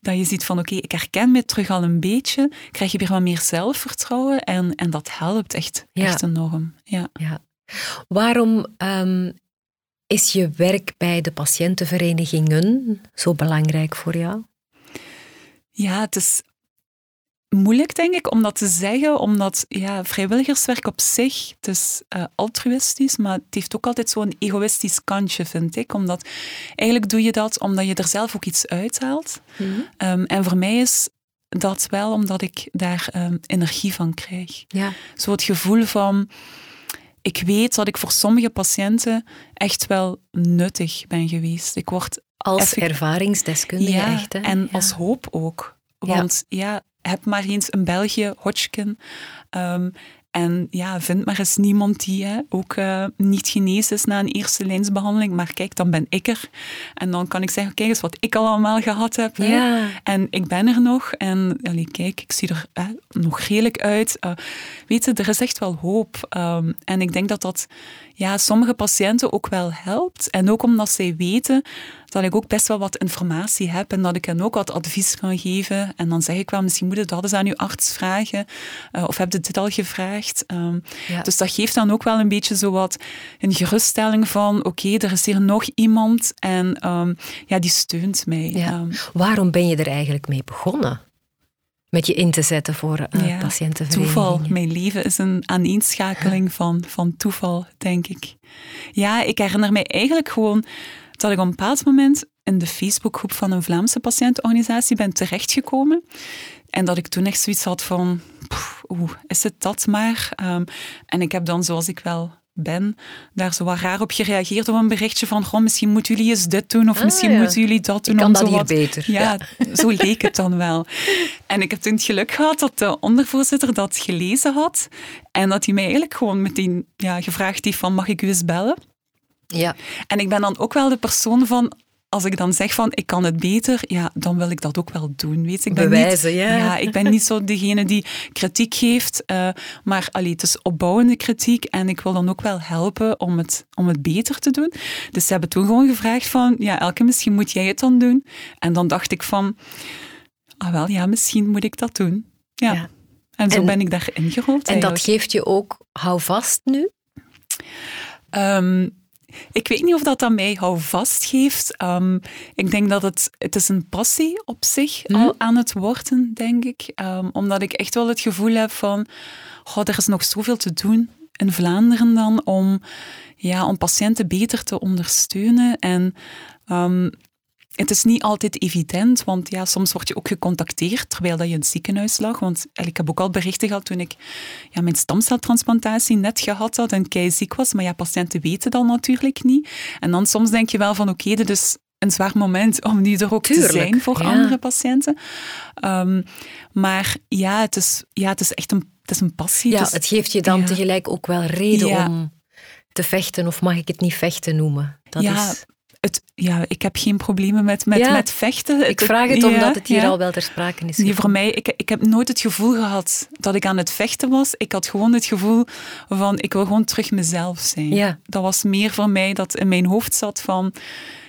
C: dat je ziet van oké, okay, ik herken me terug al een beetje, krijg je weer wat meer zelfvertrouwen en, en dat helpt echt, ja. echt enorm. Ja.
D: ja. Waarom um, is je werk bij de patiëntenverenigingen zo belangrijk voor jou?
C: Ja, het is moeilijk, denk ik, om dat te zeggen, omdat ja, vrijwilligerswerk op zich, het is uh, altruïstisch, maar het heeft ook altijd zo'n egoïstisch kantje, vind ik. Omdat eigenlijk doe je dat omdat je er zelf ook iets uithaalt. Mm um, en voor mij is dat wel omdat ik daar um, energie van krijg. Ja. Zo het gevoel van ik weet dat ik voor sommige patiënten echt wel nuttig ben geweest. Ik word
D: als ervaringsdeskundige
C: ja,
D: echt. Hè?
C: En als hoop ook. Want ja, heb maar eens een België, Hodgkin. Um, en ja, vind maar eens niemand die hè, ook uh, niet genezen is na een eerste lijnsbehandeling. Maar kijk, dan ben ik er. En dan kan ik zeggen, kijk eens wat ik al allemaal gehad heb. Ja. En ik ben er nog. En allee, kijk, ik zie er hè, nog redelijk uit. Uh, weet je, er is echt wel hoop. Um, en ik denk dat dat ja, sommige patiënten ook wel helpt. En ook omdat zij weten dat ik ook best wel wat informatie heb en dat ik hen ook wat advies kan geven. En dan zeg ik wel, misschien moet je dat eens aan uw arts vragen. Uh, of heb je dit al gevraagd? Um, ja. Dus dat geeft dan ook wel een beetje zo wat een geruststelling van, oké, er is hier nog iemand en um, ja, die steunt mij.
D: Ja. Um, Waarom ben je er eigenlijk mee begonnen? met je in te zetten voor uh, ja,
C: Toeval. Mijn leven is een aaneenschakeling van, van toeval, denk ik. Ja, ik herinner mij eigenlijk gewoon dat ik op een bepaald moment in de Facebookgroep van een Vlaamse patiëntenorganisatie ben terechtgekomen. En dat ik toen echt zoiets had van, oeh, is het dat maar? Um, en ik heb dan, zoals ik wel ben, daar zo wat raar op gereageerd op een berichtje van goh, misschien moeten jullie eens dit doen of ah, misschien moeten jullie dat doen.
D: Ik
C: kan
D: dat
C: hier
D: beter.
C: Ja, zo leek het dan wel. En ik heb toen het geluk gehad dat de ondervoorzitter dat gelezen had en dat hij mij eigenlijk gewoon meteen ja, gevraagd heeft van mag ik u eens bellen?
D: Ja.
C: En ik ben dan ook wel de persoon van, als ik dan zeg van ik kan het beter, ja, dan wil ik dat ook wel doen. Weet ik ben
D: Bewijzen,
C: niet,
D: ja.
C: ja. Ik ben niet zo degene die kritiek geeft, uh, maar allee, het is opbouwende kritiek en ik wil dan ook wel helpen om het, om het beter te doen. Dus ze hebben toen gewoon gevraagd van, ja Elke, misschien moet jij het dan doen. En dan dacht ik van, ah wel, ja, misschien moet ik dat doen. Ja. ja. En zo en, ben ik daarin gerold.
D: En dat geeft je ook houvast nu?
C: Um, ik weet niet of dat aan mij houvast geeft. Um, ik denk dat het, het is een passie op zich mm. al aan het worden, denk ik. Um, omdat ik echt wel het gevoel heb van, oh, er is nog zoveel te doen in Vlaanderen dan om, ja, om patiënten beter te ondersteunen. En um, het is niet altijd evident, want ja, soms word je ook gecontacteerd terwijl dat je in het ziekenhuis lag. Want ik heb ook al berichten gehad toen ik ja, mijn stamceltransplantatie net gehad had en kei ziek was. Maar ja, patiënten weten dat natuurlijk niet. En dan soms denk je wel van oké, dit is een zwaar moment om nu er ook
D: Tuurlijk,
C: te zijn voor
D: ja.
C: andere patiënten. Um, maar ja het, is, ja, het is echt een, het is een passie.
D: Ja,
C: het, is,
D: het geeft je dan ja. tegelijk ook wel reden om te vechten, of mag ik het niet vechten noemen?
C: Dat ja, is het, ja, ik heb geen problemen met, met, ja, met vechten.
D: Ik vraag het omdat het hier al wel ter sprake is.
C: Nee, voor mij, ik, ik heb nooit het gevoel gehad dat ik aan het vechten was. Ik had gewoon het gevoel van, ik wil gewoon terug mezelf zijn. Dat was meer voor mij dat in mijn hoofd zat van,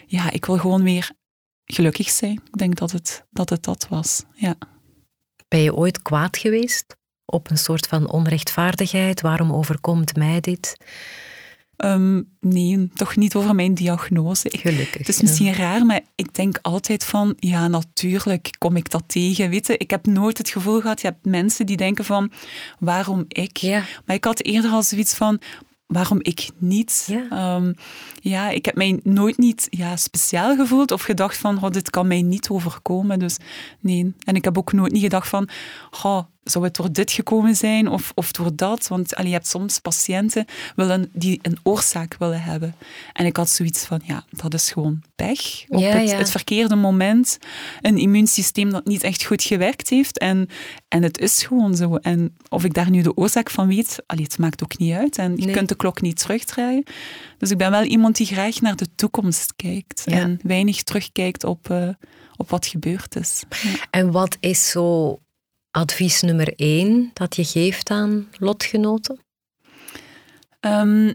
C: ja, ik wil gewoon weer gelukkig zijn. Ik denk dat het dat, het dat was, ja.
D: Ben je ooit kwaad geweest op een soort van onrechtvaardigheid? Waarom overkomt mij dit?
C: Um, nee, toch niet over mijn diagnose.
D: Gelukkig.
C: Het is misschien ja. raar, maar ik denk altijd van, ja, natuurlijk kom ik dat tegen. Weet je, ik heb nooit het gevoel gehad, je hebt mensen die denken van, waarom ik?
D: Ja.
C: Maar ik had eerder al zoiets van, waarom ik niet?
D: Ja.
C: Um, ja, ik heb mij nooit niet ja, speciaal gevoeld of gedacht van, oh, dit kan mij niet overkomen. Dus nee. En ik heb ook nooit niet gedacht van, oh, zou het door dit gekomen zijn of, of door dat? Want allee, je hebt soms patiënten willen, die een oorzaak willen hebben. En ik had zoiets van, ja, dat is gewoon pech. Op
D: Ja,
C: het,
D: ja.
C: het verkeerde moment. Een immuunsysteem dat niet echt goed gewerkt heeft. En, en het is gewoon zo. En of ik daar nu de oorzaak van weet, allee, het maakt ook niet uit. En je
D: Nee.
C: kunt de klok niet terugdraaien. Dus ik ben wel iemand die graag naar de toekomst kijkt.
D: Ja.
C: En weinig terugkijkt op, eh, op wat gebeurd is.
D: En wat is zo advies nummer één dat je geeft aan lotgenoten?
C: Ehm,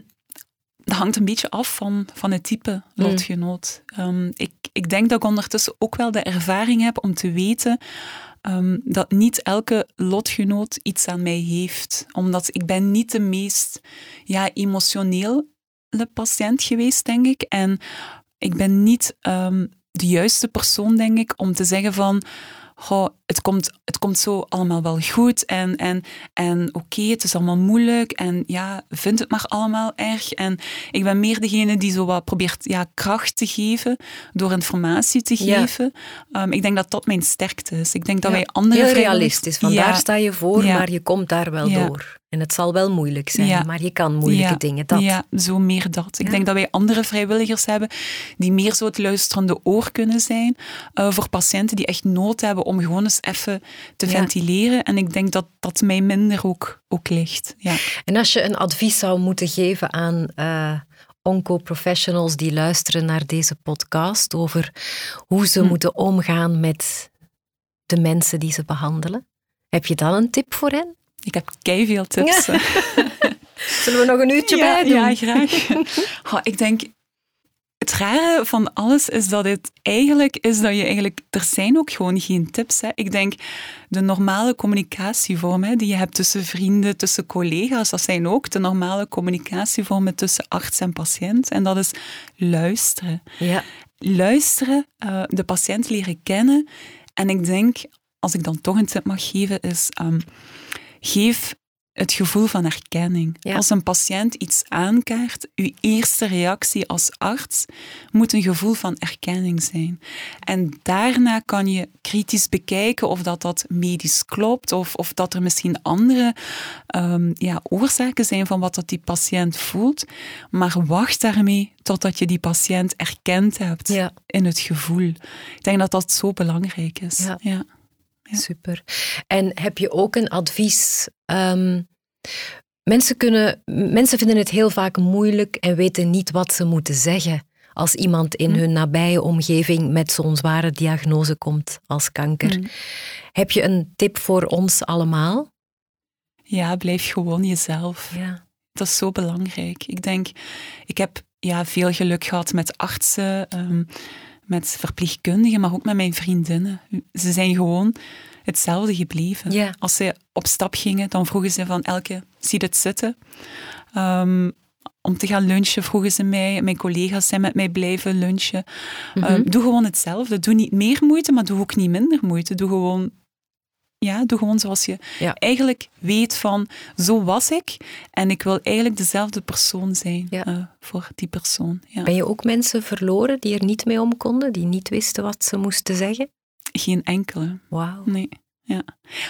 C: dat hangt een beetje af van, van het type lotgenoot. Ehm, ik, ik denk dat ik ondertussen ook wel de ervaring heb om te weten ehm, dat niet elke lotgenoot iets aan mij heeft. Omdat ik ben niet de meest ja, emotionele patiënt geweest, denk ik. En ik ben niet de juiste persoon, denk ik, om te zeggen van... Goh, het, komt, het komt zo allemaal wel goed en, en, en oké, het is allemaal moeilijk en ja, vind het maar allemaal erg. En ik ben meer degene die zo wat probeert ja, kracht te geven door informatie te
D: Ja.
C: geven. Ehm, ik denk dat dat mijn sterkte is. Ik denk dat
D: Ja,
C: wij andere
D: Heel realistisch, van
C: Ja.
D: daar sta je voor, maar je komt daar wel
C: Ja.
D: door. En het zal wel moeilijk zijn,
C: Ja.
D: maar je kan moeilijke
C: ja,
D: dingen. Dat.
C: Ja, zo meer dat. Ik
D: Ja.
C: denk dat wij andere vrijwilligers hebben die meer zo het luisterende oor kunnen zijn eh, voor patiënten die echt nood hebben om gewoon eens even te ventileren. En ik denk dat dat mij minder ook, ook ligt. Ja.
D: En als je een advies zou moeten geven aan eh onco-professionals die luisteren naar deze podcast over hoe ze
C: Hm.
D: moeten omgaan met de mensen die ze behandelen, heb je dan een tip voor hen?
C: Ik heb veel tips.
D: Ja. Zullen we nog een uurtje
C: ja,
D: bij doen?
C: Ja, graag. Ik denk, het rare van alles is dat het eigenlijk is dat je eigenlijk, er zijn ook gewoon geen tips. Hè. Ik denk, de normale communicatievormen die je hebt tussen vrienden, tussen collega's, dat zijn ook de normale communicatievormen tussen arts en patiënt. En dat is luisteren.
D: Ja.
C: Luisteren, eh, de patiënt leren kennen. En ik denk, als ik dan toch een tip mag geven, is ehm, geef het gevoel van erkenning.
D: Ja.
C: Als een patiënt iets aankaart, uw eerste reactie als arts moet een gevoel van erkenning zijn. En daarna kan je kritisch bekijken of dat, dat medisch klopt, of, of dat er misschien andere ehm, ja, oorzaken zijn van wat dat die patiënt voelt. Maar wacht daarmee totdat je die patiënt erkend hebt
D: Ja.
C: in het gevoel. Ik denk dat dat zo belangrijk is.
D: Ja.
C: Ja.
D: Super. En heb je ook een advies? Ehm, mensen, kunnen, mensen vinden het heel vaak moeilijk en weten niet wat ze moeten zeggen als iemand in
C: Hm.
D: hun nabije omgeving met zo'n zware diagnose komt als kanker.
C: Hm.
D: Heb je een tip voor ons allemaal?
C: Ja, blijf gewoon jezelf.
D: Ja.
C: Dat is zo belangrijk. Ik denk, ik heb ja, veel geluk gehad met artsen, ehm, met verpleegkundigen, maar ook met mijn vriendinnen. Ze zijn gewoon hetzelfde gebleven. Als ze op stap gingen, dan vroegen ze van elke, zie het zitten? Ehm, om te gaan lunchen vroegen ze mij. Mijn collega's zijn met mij blijven lunchen.
D: Mhm.
C: Ehm, doe gewoon hetzelfde. Doe niet meer moeite, maar doe ook niet minder moeite. Doe gewoon, ja, doe gewoon zoals je
D: Ja.
C: eigenlijk weet van, zo was ik. En ik wil eigenlijk dezelfde persoon zijn
D: Ja.
C: eh, voor die persoon. Ja.
D: Ben je ook mensen verloren die er niet mee om konden, die niet wisten wat ze moesten zeggen?
C: Geen enkele.
D: Wauw.
C: Nee. Ja.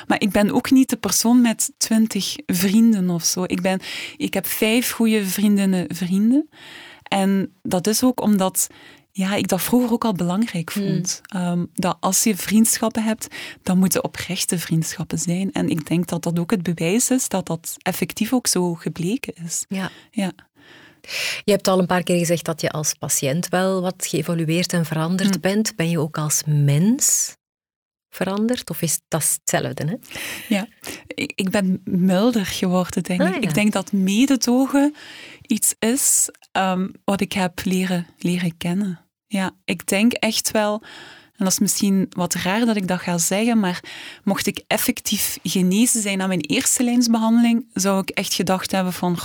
C: Maar ik ben ook niet de persoon met twintig vrienden of zo. Ik, ben, ik heb vijf goede vriendinnen, vrienden. En dat is ook omdat ja, ik dat vroeger ook al belangrijk vond. Ehm, dat als je vriendschappen hebt, dan moeten oprechte vriendschappen zijn. En ik denk dat dat ook het bewijs is dat dat effectief ook zo gebleken is.
D: Ja.
C: Ja.
D: Je hebt al een paar keer gezegd dat je als patiënt wel wat geëvolueerd en veranderd
C: Hm.
D: bent. Ben je ook als mens veranderd? Of is dat hetzelfde? Hè?
C: Ja, ik, ik ben milder geworden, denk
D: Ah,
C: ik.
D: ja.
C: Ik denk dat mededogen iets is ehm, wat ik heb leren, leren kennen. Ja, ik denk echt wel, en dat is misschien wat raar dat ik dat ga zeggen, maar mocht ik effectief genezen zijn na mijn eerste lijnsbehandeling, zou ik echt gedacht hebben van,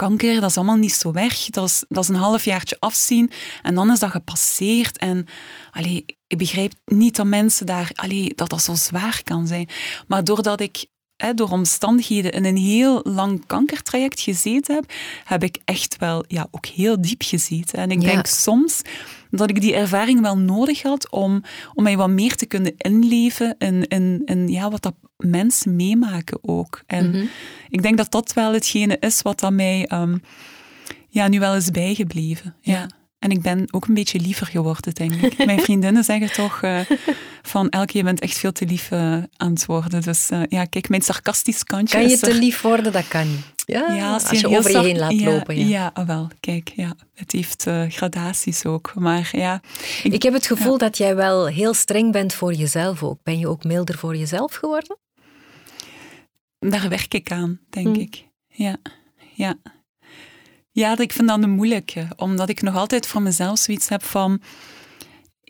C: kanker, dat is allemaal niet zo weg. Dat is, dat is een halfjaartje afzien en dan is dat gepasseerd. En allee, ik begrijp niet dat mensen daar, allee, dat dat zo zwaar kan zijn. Maar doordat ik hè, door omstandigheden in een heel lang kankertraject gezeten heb, heb ik echt wel ja, ook heel diep gezeten. En ik denk soms dat ik die ervaring wel nodig had om, om mij wat meer te kunnen inleven in, in, in ja, wat dat mensen meemaken ook. En mhm. ik denk dat dat wel hetgene is wat dat mij ehm, ja, nu wel is bijgebleven. ja. En ik ben ook een beetje liever geworden, denk ik. Mijn vriendinnen zeggen toch uh, van elke je bent echt veel te lief uh, aan het worden. Dus uh, ja, kijk, mijn sarcastisch kantje
D: Kan je te lief worden? Dat kan niet. Ja, als, je, over je heen laat lopen.
C: Ja, ja ah, wel. Kijk, ja, het heeft gradaties ook. Maar ja...
D: Ik, ik heb het gevoel dat jij wel heel streng bent voor jezelf ook. Ben je ook milder voor jezelf geworden?
C: Daar werk ik aan, denk hm. ik. Ja, ja. Ja, ik vind dat een moeilijke, omdat ik nog altijd voor mezelf zoiets heb van,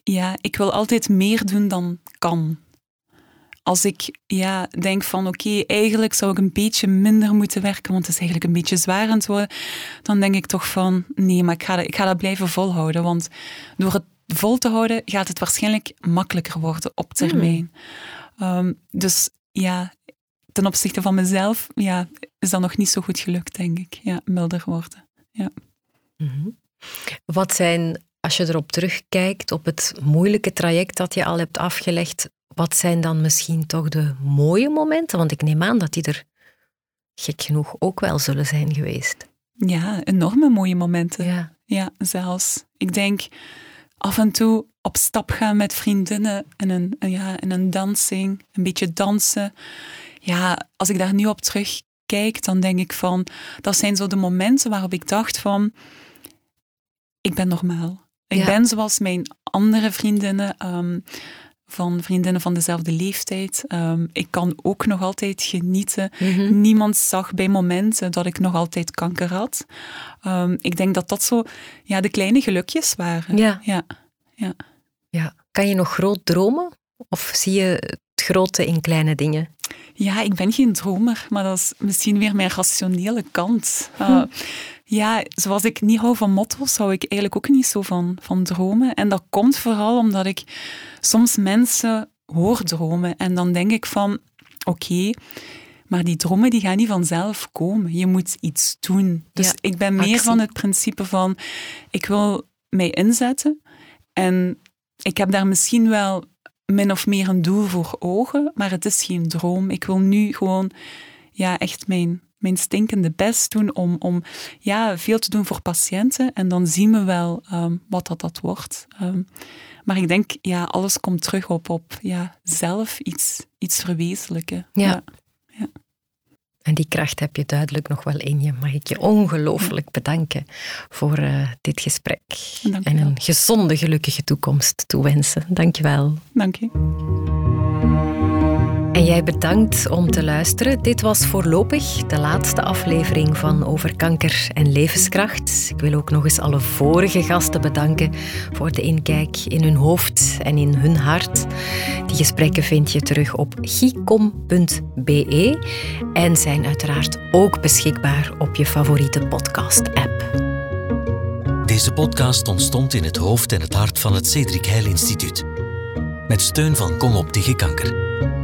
C: ja, ik wil altijd meer doen dan kan. Als ik ja, denk van oké, eigenlijk zou ik een beetje minder moeten werken, want het is eigenlijk een beetje zwaar aan het worden, dan denk ik toch van nee, maar ik ga, dat, ik ga dat blijven volhouden. Want door het vol te houden gaat het waarschijnlijk makkelijker worden op termijn. Hmm. Ehm, dus ja, ten opzichte van mezelf ja, is dat nog niet zo goed gelukt, denk ik. Ja, milder worden ja.
D: Mhm. Wat zijn, als je erop terugkijkt, op het moeilijke traject dat je al hebt afgelegd, wat zijn dan misschien toch de mooie momenten? Want ik neem aan dat die er gek genoeg ook wel zullen zijn geweest.
C: Ja, enorme mooie momenten. Ja, ja zelfs. Ik denk af en toe op stap gaan met vriendinnen en een, ja, in een dansing, een beetje dansen. Ja, als ik daar nu op terug kijk, dan denk ik van, dat zijn zo de momenten waarop ik dacht van, ik ben normaal. Ik ben zoals mijn andere vriendinnen, ehm, van vriendinnen van dezelfde leeftijd. Ehm, ik kan ook nog altijd genieten. Mhm. Niemand zag bij momenten dat ik nog altijd kanker had. Ehm, ik denk dat dat zo ja, de kleine gelukjes waren.
D: Ja. Ja. ja. ja. Kan je nog groot dromen? Of zie je het grote in kleine dingen?
C: Ja, ik ben geen dromer, maar dat is misschien weer mijn rationele kant. Uh, hm. Ja, zoals ik niet hou van motto's, hou ik eigenlijk ook niet zo van, van dromen. En dat komt vooral omdat ik soms mensen hoor dromen. En dan denk ik van, oké, maar die dromen die gaan niet vanzelf komen. Je moet iets doen. Dus ik ben meer van het principe van, ik wil mij inzetten. En ik heb daar misschien wel min of meer een doel voor ogen, maar het is geen droom. Ik wil nu gewoon ja, echt mijn, mijn stinkende best doen om, om ja, veel te doen voor patiënten. En dan zien we wel ehm, wat dat, dat wordt. Ehm, maar ik denk, ja, alles komt terug op, op ja, zelf iets, iets verwezenlijken.
D: ja. En die kracht heb je duidelijk nog wel in je. Mag ik je ongelooflijk bedanken voor uh, dit gesprek. En een gezonde, gelukkige toekomst toewensen. Dank je wel.
C: Dank je.
D: En jij bedankt om te luisteren. Dit was voorlopig de laatste aflevering van Over Kanker en Levenskracht. Ik wil ook nog eens alle vorige gasten bedanken voor de inkijk in hun hoofd en in hun hart. Die gesprekken vind je terug op gicom.be en zijn uiteraard ook beschikbaar op je favoriete podcast-app.
A: Deze podcast ontstond in het hoofd en het hart van het Cedric Heil Instituut. Met steun van Kom op tegen kanker.